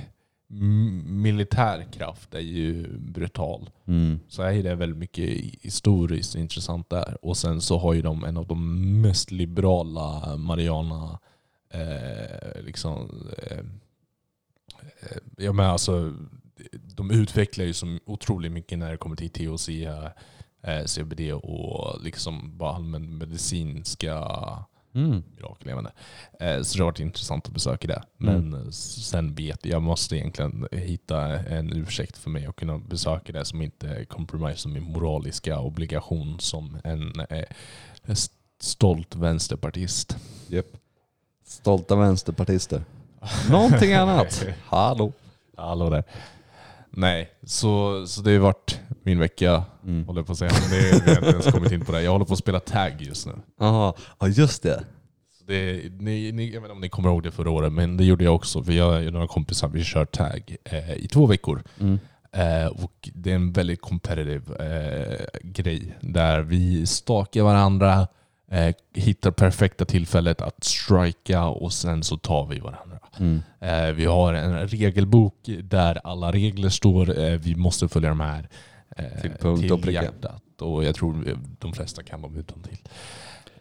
m- militärkraft är ju brutal. Mm. Så är det väldigt mycket historiskt intressant där. Och sen så har ju de en av de mest liberala Mariana eh, liksom eh, eh, jag menar alltså de utvecklar ju så otroligt mycket när det kommer till THC, eh, CBD och liksom bara allmän medicinska Mm. mirakel. Jag vet inte. Eh, Så det har varit intressant att besöka det. Men Mm. sen vet jag, jag måste egentligen hitta en ursäkt för mig att kunna besöka det som inte compromisar min moraliska obligation som en eh, st- stolt vänsterpartist. Japp. Stolta vänsterpartister. Någonting annat. Hallå. Hallå där. Nej, så, så det har varit min vecka, Mm. håller jag på att säga. Men det, vi har inte ens kommit in på det. Jag håller på att spela tag just nu. Jaha, ja just det. Så Det, ni, ni, jag vet inte om ni kommer ihåg det förra året, men det gjorde jag också. För jag och några kompisar vi kör tag eh, i två veckor. Mm. Eh, och det är en väldigt competitive eh, grej. Där vi stakar varandra, eh, hittar perfekta tillfället att strika och sen så tar vi varandra. Mm. Eh, vi har en regelbok där alla regler står. Eh, vi måste följa de här eh, Till punkt och pricka. hjärtat. Och jag tror de flesta kan dem utan till.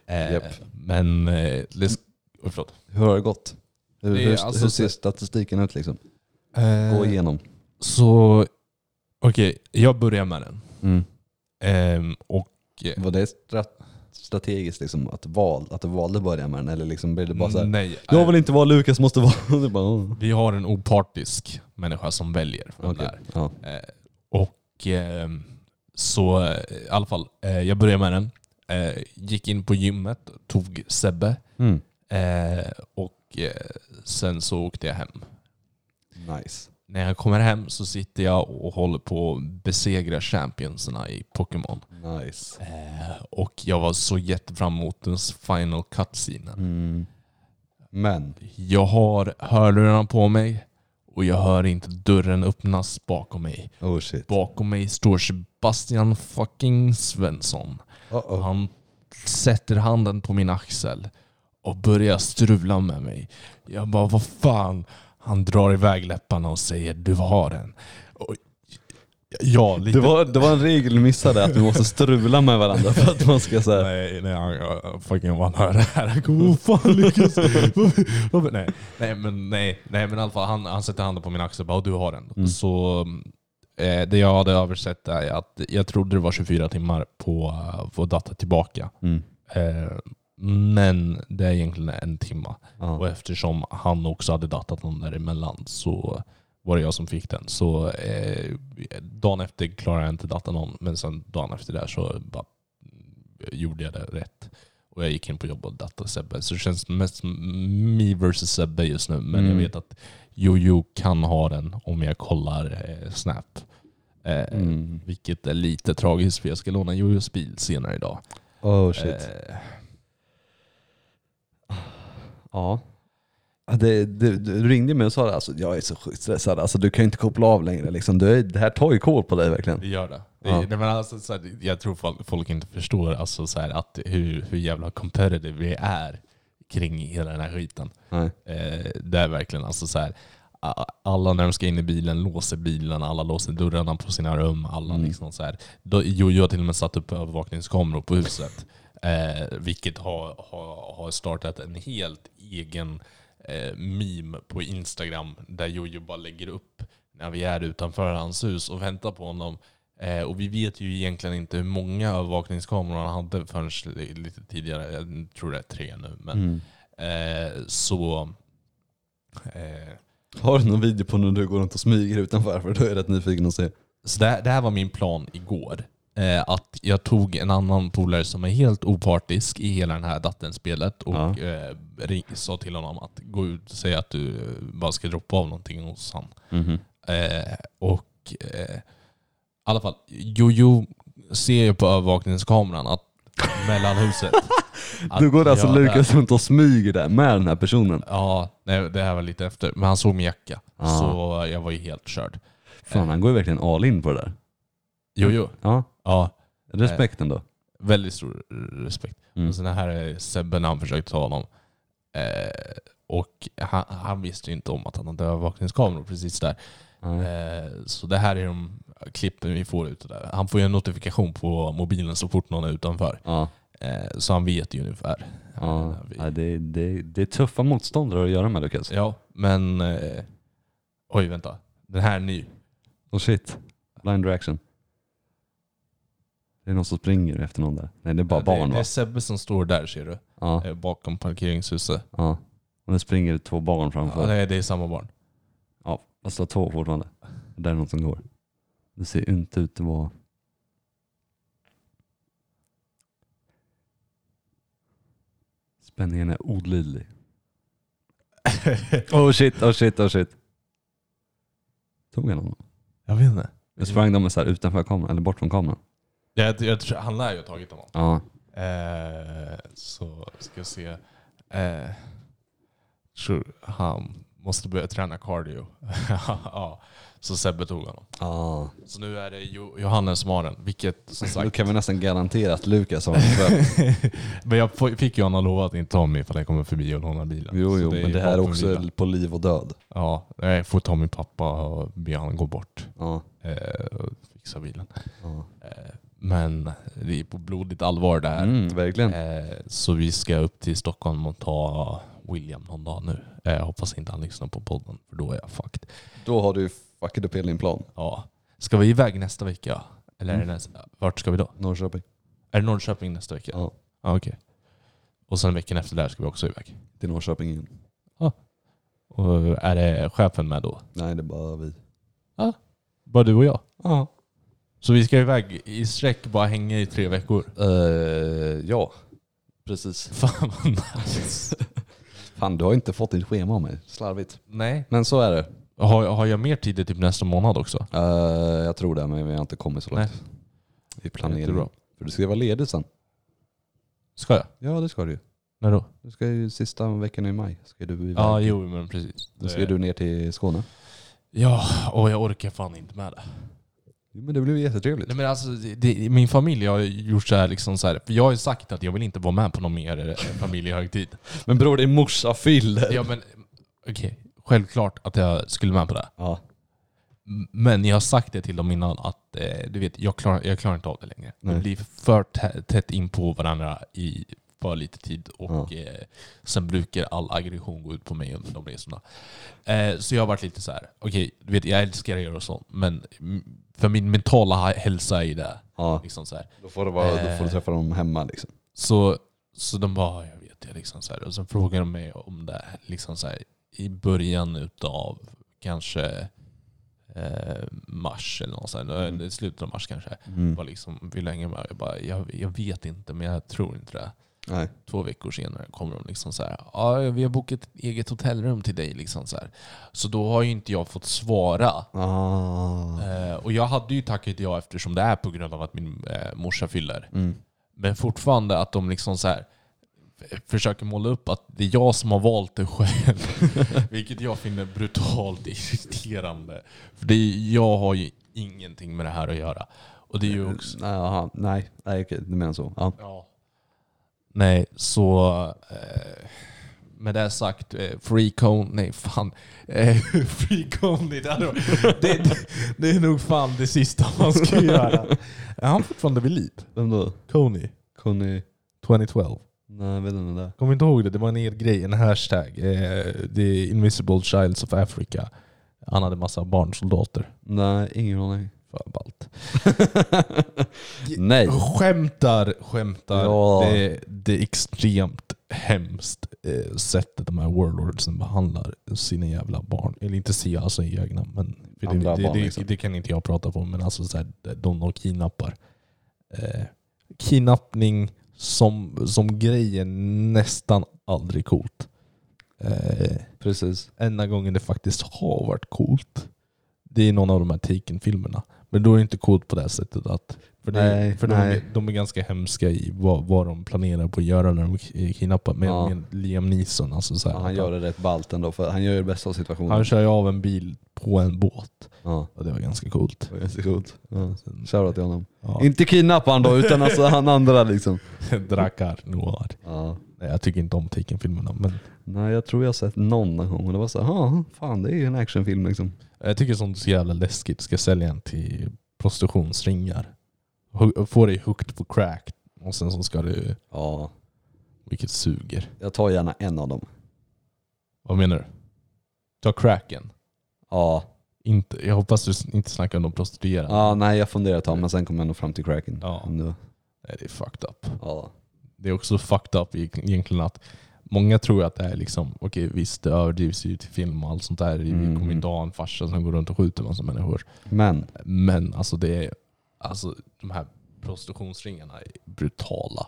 Japp. Men, oh, förlåt. Hur har det gått? Hur, Det hur, alltså hur ser statistiken ut liksom? Gå igenom. Så, okej, jag börjar med den. Mm. Ehm, och Var det strat strategiskt liksom att, val, att du valde att börja med den eller liksom blev det bara såhär nej, Jag vill inte vara Lukas, måste vara... Bara, oh. vi har en opartisk människa som väljer vem Okej. det är. Ja. Eh, och ehm, så eh, i alla fall, eh, jag började med den. Gick in på gymmet, tog Sebbe Mm. och sen så åkte jag hem. Nice. När jag kommer hem så sitter jag och håller på att besegra championsarna i Pokémon. Nice. Eh, och jag var så jättefram emot den final cutscenen. Mm. Men, Jag har hörlurarna på mig och jag hör inte dörren öppnas bakom mig. oh shit. Bakom mig står Sebastian fucking Svensson. Uh-oh. Han sätter handen på min axel och börjar strula med mig. Jag bara, vad fan? Han drar iväg läpparna och säger, du har den. Och, ja, lite... Det var, det var en regel du missade, att vi måste strula med varandra för att man ska säga Nej, nej, han, fucking man hör det här. Han kommer, fan Lukas? Nej, nej, men, nej, nej, men i alla fall han, han sätter handen på min axel och bara, du har den. Mm. Så eh, det jag hade översett är att jag trodde det var 24 timmar på att få data tillbaka. mm. Eh, men det är egentligen en timma. Och ja. eftersom han också hade datat någon däremellan så var det jag som fick den. Så eh, dagen efter klarade jag inte data någon, men sen dagen efter där så bara gjorde jag det rätt. Och jag gick in på jobb och datade Sebbe. Så det känns mest som me versus Sebbe just nu. Men Mm. jag vet att Jojo kan ha den om jag kollar eh, Snap. Eh, Mm. Vilket är lite tragiskt för jag ska låna Jojos bil senare idag. Oh shit. Eh, Ja. Det, det, du ringde mig och sa det, alltså, jag är så sjukt stressad, alltså, du kan ju inte koppla av längre. Liksom. Du, är- det här tar ju kål på dig verkligen. Det gör det. det Ja. nej, men alltså, så här, jag tror folk, folk inte förstår alltså, så här, att hur, hur jävla competitive vi är kring hela den här skiten. Nej. Eh, det är verkligen alltså så här. Alla när de ska in i bilen låser bilen, alla låser dörrarna på sina rum. Alla Mm. liksom så här. Då, Jojo har till och med satt upp övervakningskameror på huset. Eh, vilket har, har, har startat en helt egen eh, meme på Instagram där Jojo bara lägger upp när vi är utanför hans hus och väntar på honom. Eh, och vi vet ju egentligen inte hur många övervakningskameror han hade förrän li- lite tidigare. Jag tror det är tre nu. Men, Mm. eh, så... Eh, Har du någon video på när du går runt och smyger utanför? För då är jag rätt nyfiken att se. Så det, det här var min plan igår. Eh, att jag tog en annan polare som är helt opartisk i hela det här dattenspelet och Ja. eh, sa till honom att gå ut och säga att du eh, bara ska droppa av någonting hos han. Mhm. Eh, och eh, i alla fall, Jojo ser ju på övervakningskameran att mellan huset. att Du går alltså jag Lukas runt och smyger där med den här personen. Ja, nej, det här var lite efter. Men han såg min jacka. Ah. Så jag var ju helt körd. Fan han går ju verkligen all in på det där. Jojo, Ja, ja. respekt ändå. Väldigt stor respekt. Mm. Och sen här är Sebbe när han försökte ta honom. Eh, och han, han visste ju inte om att han hade övervakningskameror precis där. Nej. Eh, så det här är de klippen vi får ut där. Han får ju en notifikation på mobilen så fort någon är utanför. Ja. Eh, så han vet ju ungefär. Ja, Eh, Nej, det, det, det är tuffa motståndare att göra med Lukas. ja men... Eh, oj, vänta. Den här är ny. Och shit, blind reaction. Det är någon som springer efter någon där. Nej det är bara det, barn det va? är Sebbe som står där ser du. Ja, Eh, bakom parkeringshuset. ja. Och det springer två barn Ja, framför. nej, det är samma barn. Ja, fast det var två fortfarande. Där är någon som går. Det ser inte ut att vara... Spänningen är olidlig. Oh shit, oh shit, oh shit. Tog han honom? Jag vet inte. Jag sprang de så här utanför kameran, eller bort från kameran. Jag, jag, tror- han lär ju ha tagit honom. Ja. Eh, så ska jag se. Eh, tror han måste börja träna cardio. ja, så Sebbe tog honom. Ja. Så nu är det jo, Johannes som har den. Vilket som Då sagt. kan vi nästan garantera att Lukas har en men jag fick ju honom lova att inte ta mig ifall jag kommer förbi och lånar bilen. Jo, jo, men det här är också bilen. på liv och död. Ja, jag får ta min pappa och be honom gå bort. Ja. Eh, och fixa bilen. ja. Eh, men det är på blodigt allvar det här. Mm, verkligen. Eh, så vi ska upp till Stockholm och ta William någon dag nu. Eh, Jag hoppas inte han lyssnar på podden, för då är jag fucked. Då har du fuckat upp hela din plan. Ja. Ska vi iväg nästa vecka? Eller Mm. nästa? Vart ska vi då? Norrköping. Är det Norrköping nästa vecka? Ja. Ja, okej. Och sen veckan efter där ska vi också iväg. Till Norrköping igen. Och är det chefen med då? Nej, det är bara vi. Bara du och jag? Ja. Så vi ska iväg i sträck, bara hänga i tre veckor? Uh, ja, precis. Fan vad nice. Fan, du har inte fått ditt schema av mig. Slarvigt. Nej. Men så är det. Har, har jag mer tid typ nästa månad också? Eh, jag tror det, men vi har inte kommit så långt. I planeringen. Jättebra. För du ska ju vara ledig sen. Ska jag? Ja, det ska du ju. När då? Du ska ju sista veckan i maj. Ska du iväg. Ja, jo men precis. Då ska du ner till Skåne. Ja, och jag orkar fan inte med det. Men det ju jättetrevligt. Nej, men alltså, det, det, min familj har gjort så här, liksom så här, för jag har ju sagt att jag vill inte vara med på någon mer eh, familjehögtid. Men bror, din morsa fyller. Ja men okej, självklart att jag skulle med på det. Ja. Men jag har sagt det till dem innan att eh, du vet, jag klarar, jag klarar inte av det längre. Nej. Det blir för tä- tätt in på varandra i för lite tid och eh, sen brukar all aggression gå ut på mig under de resorna. Eh, så jag har varit lite så här. okej, du vet jag älskar er och sånt, men mm, för min mentala hälsa är det. ja. Liksom så här. Då, får du vara, då får Eh. du träffa dem hemma liksom. Så, så de bara, jag vet det liksom så här. Och så frågade de mig om det liksom så här, i början utav kanske eh, mars eller något sånt. Mm. Slutet av mars kanske. Mm. Bara liksom, vill hänga med? Jag bara, jag, jag vet inte men jag tror inte det. Nej. Två veckor senare kommer de liksom så här, ja vi har bokat ett eget hotellrum till dig. Liksom så, här. så då har ju inte jag fått svara. Ah. Eh, och jag hade ju tackat ja eftersom det är på grund av att min eh, morsa fyller. Mm. Men fortfarande att de liksom så här. försöker måla upp att det är jag som har valt det själv. Vilket jag finner brutalt irriterande. För det är, jag har ju ingenting med det här att göra. Och det är ju också... Nej, aha, nej, nej okej, du menar så. Ja. Ja. Nej, så... Eh, med det sagt, eh, Free Cone, nej fan. Eh, free Coney, det, det, det, det är nog fan det sista man ska göra. Är han fortfarande vid liv? Vem då? Coney, Conny? 2012. Nej, jag vet inte det. Kommer inte ihåg det? Det var en er grej, en hashtag. Eh, är Invisible Childs of Africa. Han hade massa barnsoldater. Nej, ingen aning. Fan ballt. Nej. Skämtar, skämtar. Ja. Det, det är extremt hemskt eh, sättet de här warlordsen behandlar sina jävla barn. Eller inte sina, alltså egna. Men för det, Andra det, barn, det, liksom. det kan inte jag prata på. Men alltså så här, de, de kidnappar. Eh, kidnappning som, som grej är nästan aldrig coolt. Eh, Precis. enda gången det faktiskt har varit coolt, det är någon av de här Taken-filmerna. Men då är det inte coolt på det sättet att... För, det, Nej, för de, nej. är, de är ganska hemska i vad, vad de planerar på att göra när de k- kidnappar. Med, Ja. med Liam Neeson. Alltså så här, Ja, han gör det rätt ballt ändå, för han gör det bästa av situationen. han kör ju av en bil på en båt. Ja, Och det var ganska coolt. det var ganska coolt. Ja. Sen- Shoutout till honom. Ja, Inte kidnappa han då, utan alltså han andra liksom. Drakkar noir. Ja. Nej, jag tycker inte om Taken-filmerna. Men Nej, jag tror jag har sett någon gång och det var så här, "Ja, fan det är ju en actionfilm liksom. jag tycker sånt är så jävla läskigt. Ska sälja en till prostitutionsringar. Få dig hooked på crack. Och sen så ska du... Ja, Vilket suger. jag tar gärna en av dem. Vad menar du? Ta cracken. Ja, Inte, jag hoppas du inte snackar om de prostituerade. ja nej jag funderar ett tag men sen kom jag nog fram till cracken. Ja. Nej, det är fucked up. ja. Det är också fucked up eg- egentligen att många tror att det är liksom, okej visst det överdrivs ju till film och allt sånt där. Vi Mm. kommer inte ha en farsa som går runt och skjuter massa människor. Men, Men alltså det är, alltså de här prostitutionsringarna är brutala.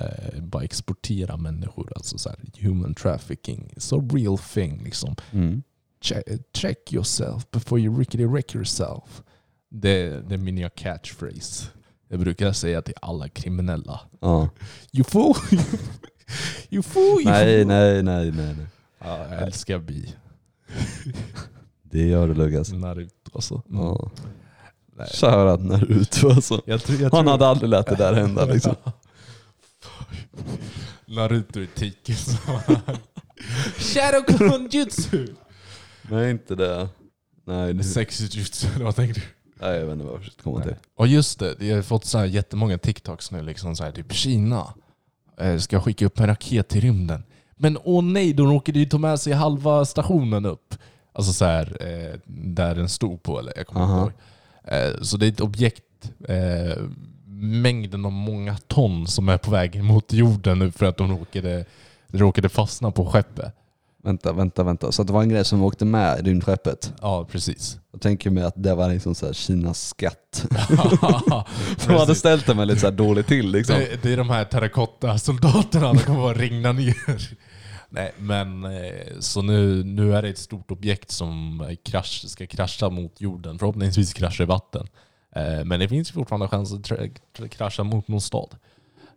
Eh, bara exportera människor, alltså så här, human trafficking. It's a real thing liksom. mm. Check, check yourself before you rickety wreck yourself. Det, det är min nya catchphrase. Jag brukar säga till alla kriminella. ja. You fool! you fool! You Nej, fool. nej, nej, nej. nej. Ja, jag älskar bi. Det gör du Lukas. Naruto alltså. Mm. Ja. Nej. Shoutout Naruto alltså. Jag tror, jag Han tror- hade aldrig lät det där hända liksom. Naruto i Tiki. Shadow Jutsu! Nej inte det. Nej, det, Sexy jutsu, eller vad tänker du? nej jag vet inte vad jag försökte komma till. Och just det, jag har fått så här jättemånga TikToks nu, liksom så här, typ Kina eh, ska skicka upp en raket till rymden. Men åh nej, de råkade ju ta med sig halva stationen upp. Alltså så här, eh, där den stod på, eller jag kommer inte Aha. ihåg. Eh, så det är ett objekt, mängden av många ton som är på väg mot jorden nu för att de råkade, råkade fastna på skeppet. Vänta, vänta, vänta. Så det var en grej som åkte med rymdskeppet. Ja, precis. Jag tänker mig att det var liksom så här Kinas skatt. De hade ställt det med lite så dåligt till liksom. Det, det är de här terrakotta-soldaterna, de kommer bara regna ner. Nej, men eh, så nu, nu är det ett stort objekt som krasch, ska krascha mot jorden. Förhoppningsvis krascha i vatten. Eh, Men det finns fortfarande chans att krascha mot någon stad.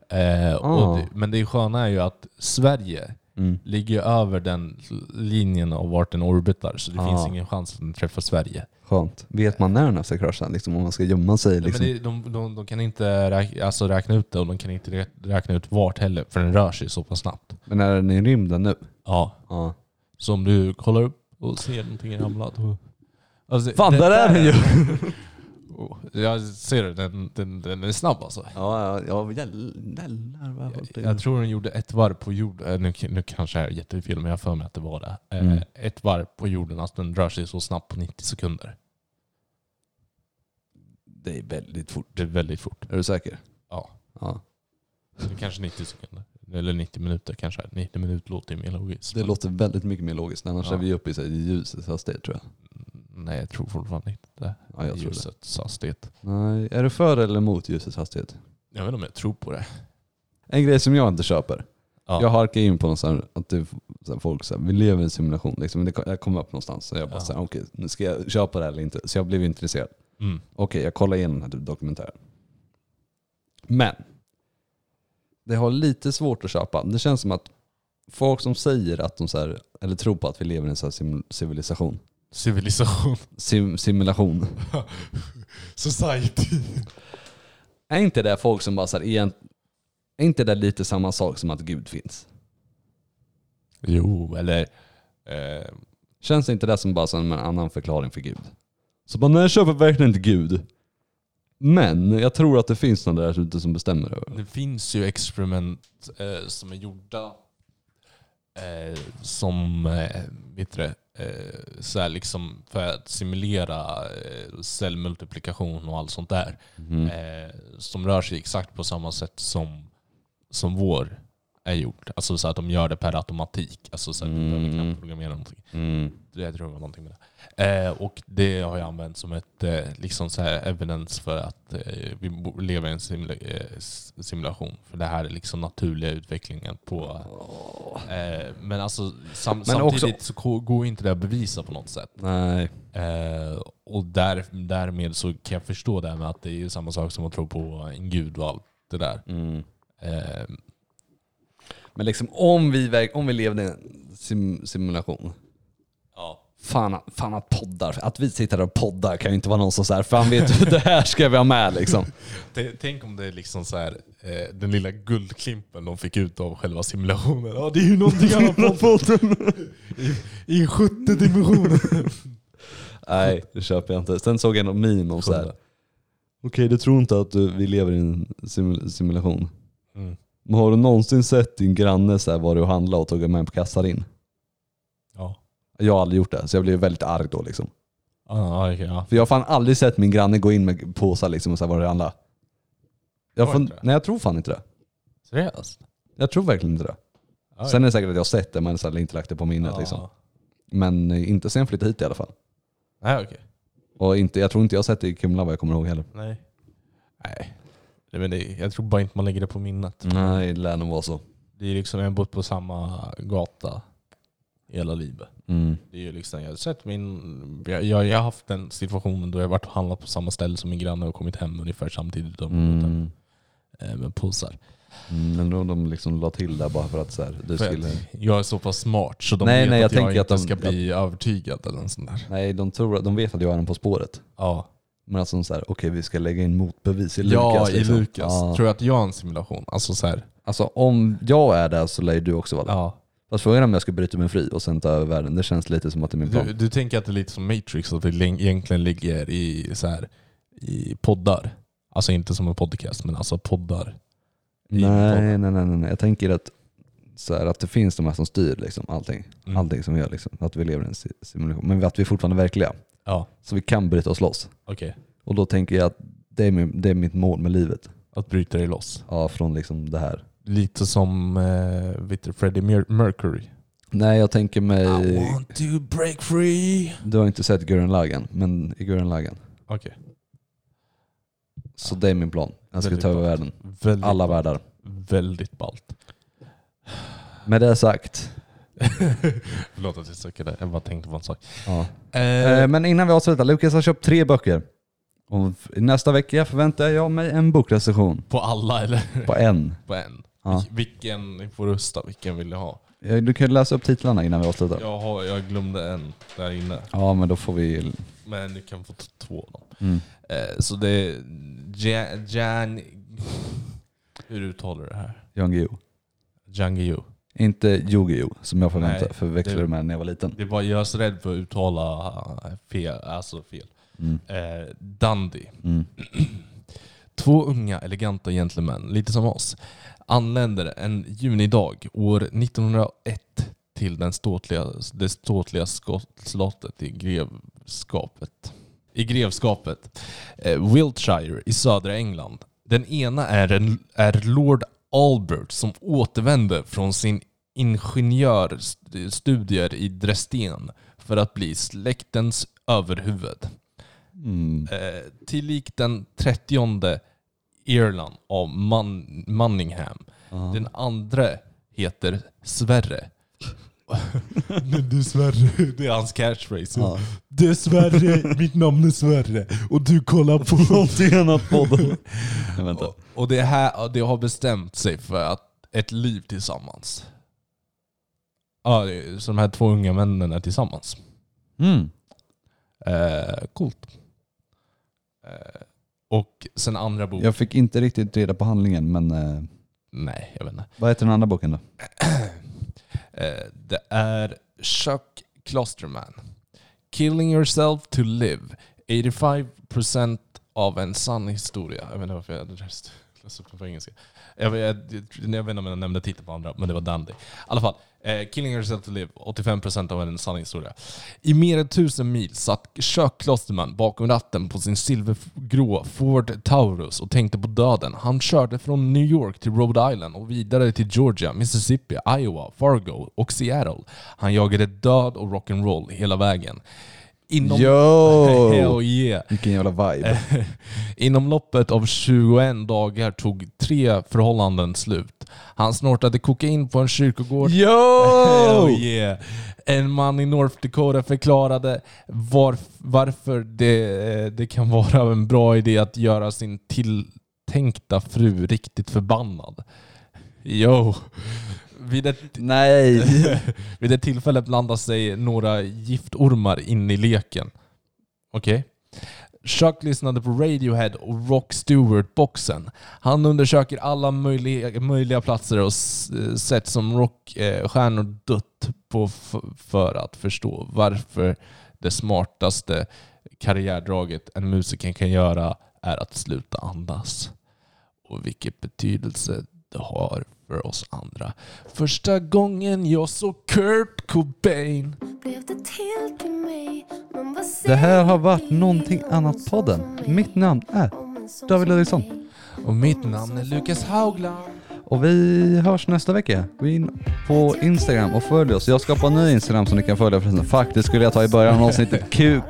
Eh, Ah. det, men det sköna är ju att Sverige Mm. ligger över den linjen av vart den orbitar. Så det Ah. finns ingen chans att den träffar Sverige. Skönt. Vet man när den ska krascha? Liksom, om man ska gömma sig? Liksom. Men det, de, de, de kan inte räk, alltså räkna ut det och de kan inte rä- räkna ut vart heller, för den rör sig så pass snabbt. Men är den i rymden nu? Ja, Ja. så om du kollar upp och ser någonting ramla då... Alltså, Fan, där är den ju! Oh, Jag ser det, den, den, den är snabb alltså. Ja, ja, jävlar vad det Jag tror den gjorde ett varv på jorden, eh, nu, nu kanske jag är jättefel men jag har för mig att det var det. Eh, Mm. Ett varv på jorden, alltså den rör sig så snabbt på 90 sekunder. Det är väldigt fort. Det är väldigt fort. Är du säker? Ja. Ja. Kanske 90 sekunder. Eller 90 minuter kanske. 90 minuter låter ju mer logiskt. Det låter väldigt mycket mer logiskt. Annars Ja. är vi uppe i ljusets hastighet tror jag. Nej, jag tror fortfarande inte. Ja, jag tror det. Ljusets hastighet. Nej, är du för eller emot ljusets hastighet? Jag vet inte om jag tror på det. En grej som jag inte köper. Ja. Jag harkar in på någon sån här, att det, så folk säger vi lever i en simulation. Liksom, jag kom upp någonstans så jag bara Ja. okej, nu ska jag köpa det här eller inte? Så jag blev intresserad. Mm. Okej, jag kollar igenom den här dokumentären. Men, det har lite svårt att köpa. Det känns som att folk som säger att de så här, eller tror på att vi lever i en så civilisation, Civilisation. sim, simulation. Society. Är inte det folk som bara så här, egent, är inte det lite samma sak som att Gud finns? Jo, eller... Eh, Känns inte det som bara som en annan förklaring för Gud? Så bara, nej jag köper verkligen inte Gud. Men jag tror att det finns någon där ute som bestämmer över det. finns ju experiment eh, som är gjorda eh, som, eh, vet du det, eh, så här liksom för att simulera eh, cellmultiplikation och allt sånt där. Mm. Eh, som rör sig exakt på samma sätt som, som vår är gjort. Alltså så att de gör det per automatik. Alltså så att de behöver Mm. knappt programmera någonting. Mm. Jag tror det var någonting med det. Eh, och det har jag använt som ett eh, liksom så här evidence för att eh, vi lever i en simula simulation. För det här är liksom naturliga utvecklingen på... Men alltså sam Men samtidigt också- så går inte det att bevisa på något sätt. Nej. Och där, därmed så kan jag förstå det här med att det är samma sak som att tro på en gud och allt det där. Mm. Men liksom om vi, om vi levde i en sim, simulation. Fan, fan att poddar, att vi sitter och poddar kan ju inte vara någon som säger fan vet du det här ska vi ha med liksom. Tänk om det är liksom så här, eh, den lilla guldklimpen de fick ut av själva simulationen. Ja, det är ju någonting annat podden. I, I 70 dimensioner. Nej, det köper jag inte. Sen såg jag någon meme om så här. Okej, du tror inte att du, vi lever i en sim, simulation. Mm. Men har du någonsin sett din granne så här, var du och handlade och tog med på kassan in? Ja. Jag har aldrig gjort det, så jag blev väldigt arg då liksom. Ah, okay, ja. För jag har fan aldrig sett min granne gå in med påsar liksom och säga var du handlar. Jag fan, det? nej jag tror fan inte det. Seriöst? Jag tror verkligen inte det. Ja, Sen är det säkert att jag har sett det men så inte lagt det på minnet ja. liksom. Men eh, inte sen jag flyttade hit i alla fall. Nej, okej. Och inte, jag tror inte jag har sett det i Kumla vad jag kommer ihåg heller. Nej. Nej. Nej, men det, jag tror bara inte man lägger det på minnet. Nej, det lär nog vara så. Det är liksom, jag har bott på samma gata hela livet. Mm. Det är ju liksom, jag har sett min... Jag, jag, jag har haft den situationen då jag varit och handlat på samma ställe som min granne och kommit hem ungefär samtidigt. De Mm. eh, med påsar. Mm, men då de liksom la till där bara för att så här, du För skulle... att jag är så pass smart så de Nej, vet nej, jag att jag inte att de- ska bli övertygad eller något sånt där. Nej, de, tror, de vet att jag är den På spåret. Ja, Men alltså så här, okej vi ska lägga in motbevis i ja Lukas. i liksom. Lukas. Ja. Tror jag att jag är en simulation? Alltså så här, Alltså om jag är där så lär ju du också vara där. ja. Fast frågan är om jag ska bryta mig fri och sen ta över världen. Det känns lite som att det är min plan. du, du tänker att det är lite som Matrix, att det egentligen ligger i, så här, i poddar? Alltså inte som en podcast, men alltså poddar. nej, nej, nej, nej. Jag tänker att, så här, att det finns de här som styr liksom, allting. Mm. Allting som vi gör. Liksom. Att vi lever i en si- simulation. Men att vi är fortfarande verkliga. Ja, Så vi kan bryta oss loss. okej. Och då tänker jag att det är, min, det är mitt mål med livet. Att bryta dig loss. Ja, från liksom det här. Lite som eh, vet du, Freddie Mer- Mercury. Nej, jag tänker mig... want to break free. Du har inte sett Gurren Lagann, men i Gurren Lagann. Okej. Så det är min plan. Jag ska Väldigt ta över bra. världen. Väldigt Alla ballt. världar. Väldigt ballt. Med det sagt. Förlåt att jag suckade, jag bara tänkte på en sak. Ja. Eh, Eh, Men innan vi avslutar, Lukas har köpt tre böcker. Och nästa vecka förväntar jag mig en bokrecension. på alla eller På en. på en? Ja. Vil- Vilken, ni får rösta, vilken vill ni ha? Du kan läsa upp titlarna innan vi avslutar. Ja, Jag, har, jag glömde en där inne. men då får vi... Men du kan få t- två då. Mm. Eh, så det är Jan... Jan hur uttalar du det här? Jan Guillou. Jan Guillou. Inte Yu-Gi-Oh som jag förväntade, Nej, förväxlade det- med när jag var liten. Det är bara, jag är så rädd för att uttala eh, fel. Alltså fel. Mm. Eh, Dundee. Mm. Två unga eleganta gentlemän, lite som oss, anländer en junidag år 1901 till den ståtliga, det ståtliga slottet i grevskapet. I grevskapet. Eh, Wiltshire i södra England. Den ena är, en, är Lord Albert som återvände från sin ingenjörstudier i Dresden för att bli släktens överhuvud. Mm. Eh, tillik den 30 Irland av Man- Manningham. Ja. Den andra heter Sverre. Men dessvärre, det är hans catchphrase. Ja. Dessvärre, mitt namn är Sverre och du kollar på... Någonting annat podden. Nej, vänta. Och, och det, här, det har bestämt sig för att ett liv tillsammans. Ja, det är- så de här två unga männen är tillsammans. Mm. Eh, coolt. Eh, och sen andra boken. Jag fick inte riktigt reda på handlingen, men eh, Nej, jag vet inte. vad heter den andra boken då? Eh, det är Chuck Klosterman. Killing yourself to live. 85% av en sann historia. Jag vet inte varför jag hade läst Alltså, på engelska. Jag, vet- jag, jag vet inte om jag nämnde titeln på andra, men det var Dandy. I alla fall, eh, Killing yourself to live. 85% av en sann historia. I mer än tusen mil satt Chuck Klosterman bakom ratten på sin silvergrå Ford Taurus och tänkte på döden. Han körde från New York till Rhode Island och vidare till Georgia, Mississippi, Iowa, Fargo och Seattle. Han jagade död och rock'n'roll hela vägen. Inom... Yo! Hell yeah! Vilken jävla vibe. Inom loppet av 21 dagar tog tre förhållanden slut. Han snortade kokain på en kyrkogård. Yo! yeah. En man i North Dakota förklarade var, varför det, det kan vara en bra idé att göra sin tilltänkta fru riktigt förbannad. Yo. Vid ett, Nej! vid ett tillfälle blandar sig några giftormar in i leken. Okej? Chuck lyssnade på Radiohead och Rock Stewart-boxen. Han undersöker alla möjliga, möjliga platser och sätt som rockstjärnor dött på för att förstå varför det smartaste karriärdraget en musiker kan göra är att sluta andas. Och vilken betydelse det har för oss andra. Första gången jag såg Kurt Cobain Blev det till till mig? Men vad Det här har varit någonting annat podden. Mitt namn är David som Ludvigsson. och mitt namn är Lukas Haugland. Och vi hörs nästa vecka. Gå in på Instagram och följ oss. Jag skapar en ny Instagram som ni kan följa förresten. Faktiskt skulle jag ta i början av avsnittet. Kuk,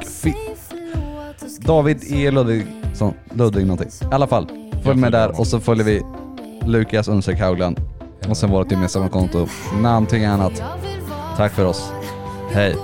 David E. Ludvigsson. Ludvig någonting. I alla fall, följ med där och så följer vi Lukas understreck Haugland. Och sen vårt gemensamma konto. Någonting annat. Tack för oss. Hej.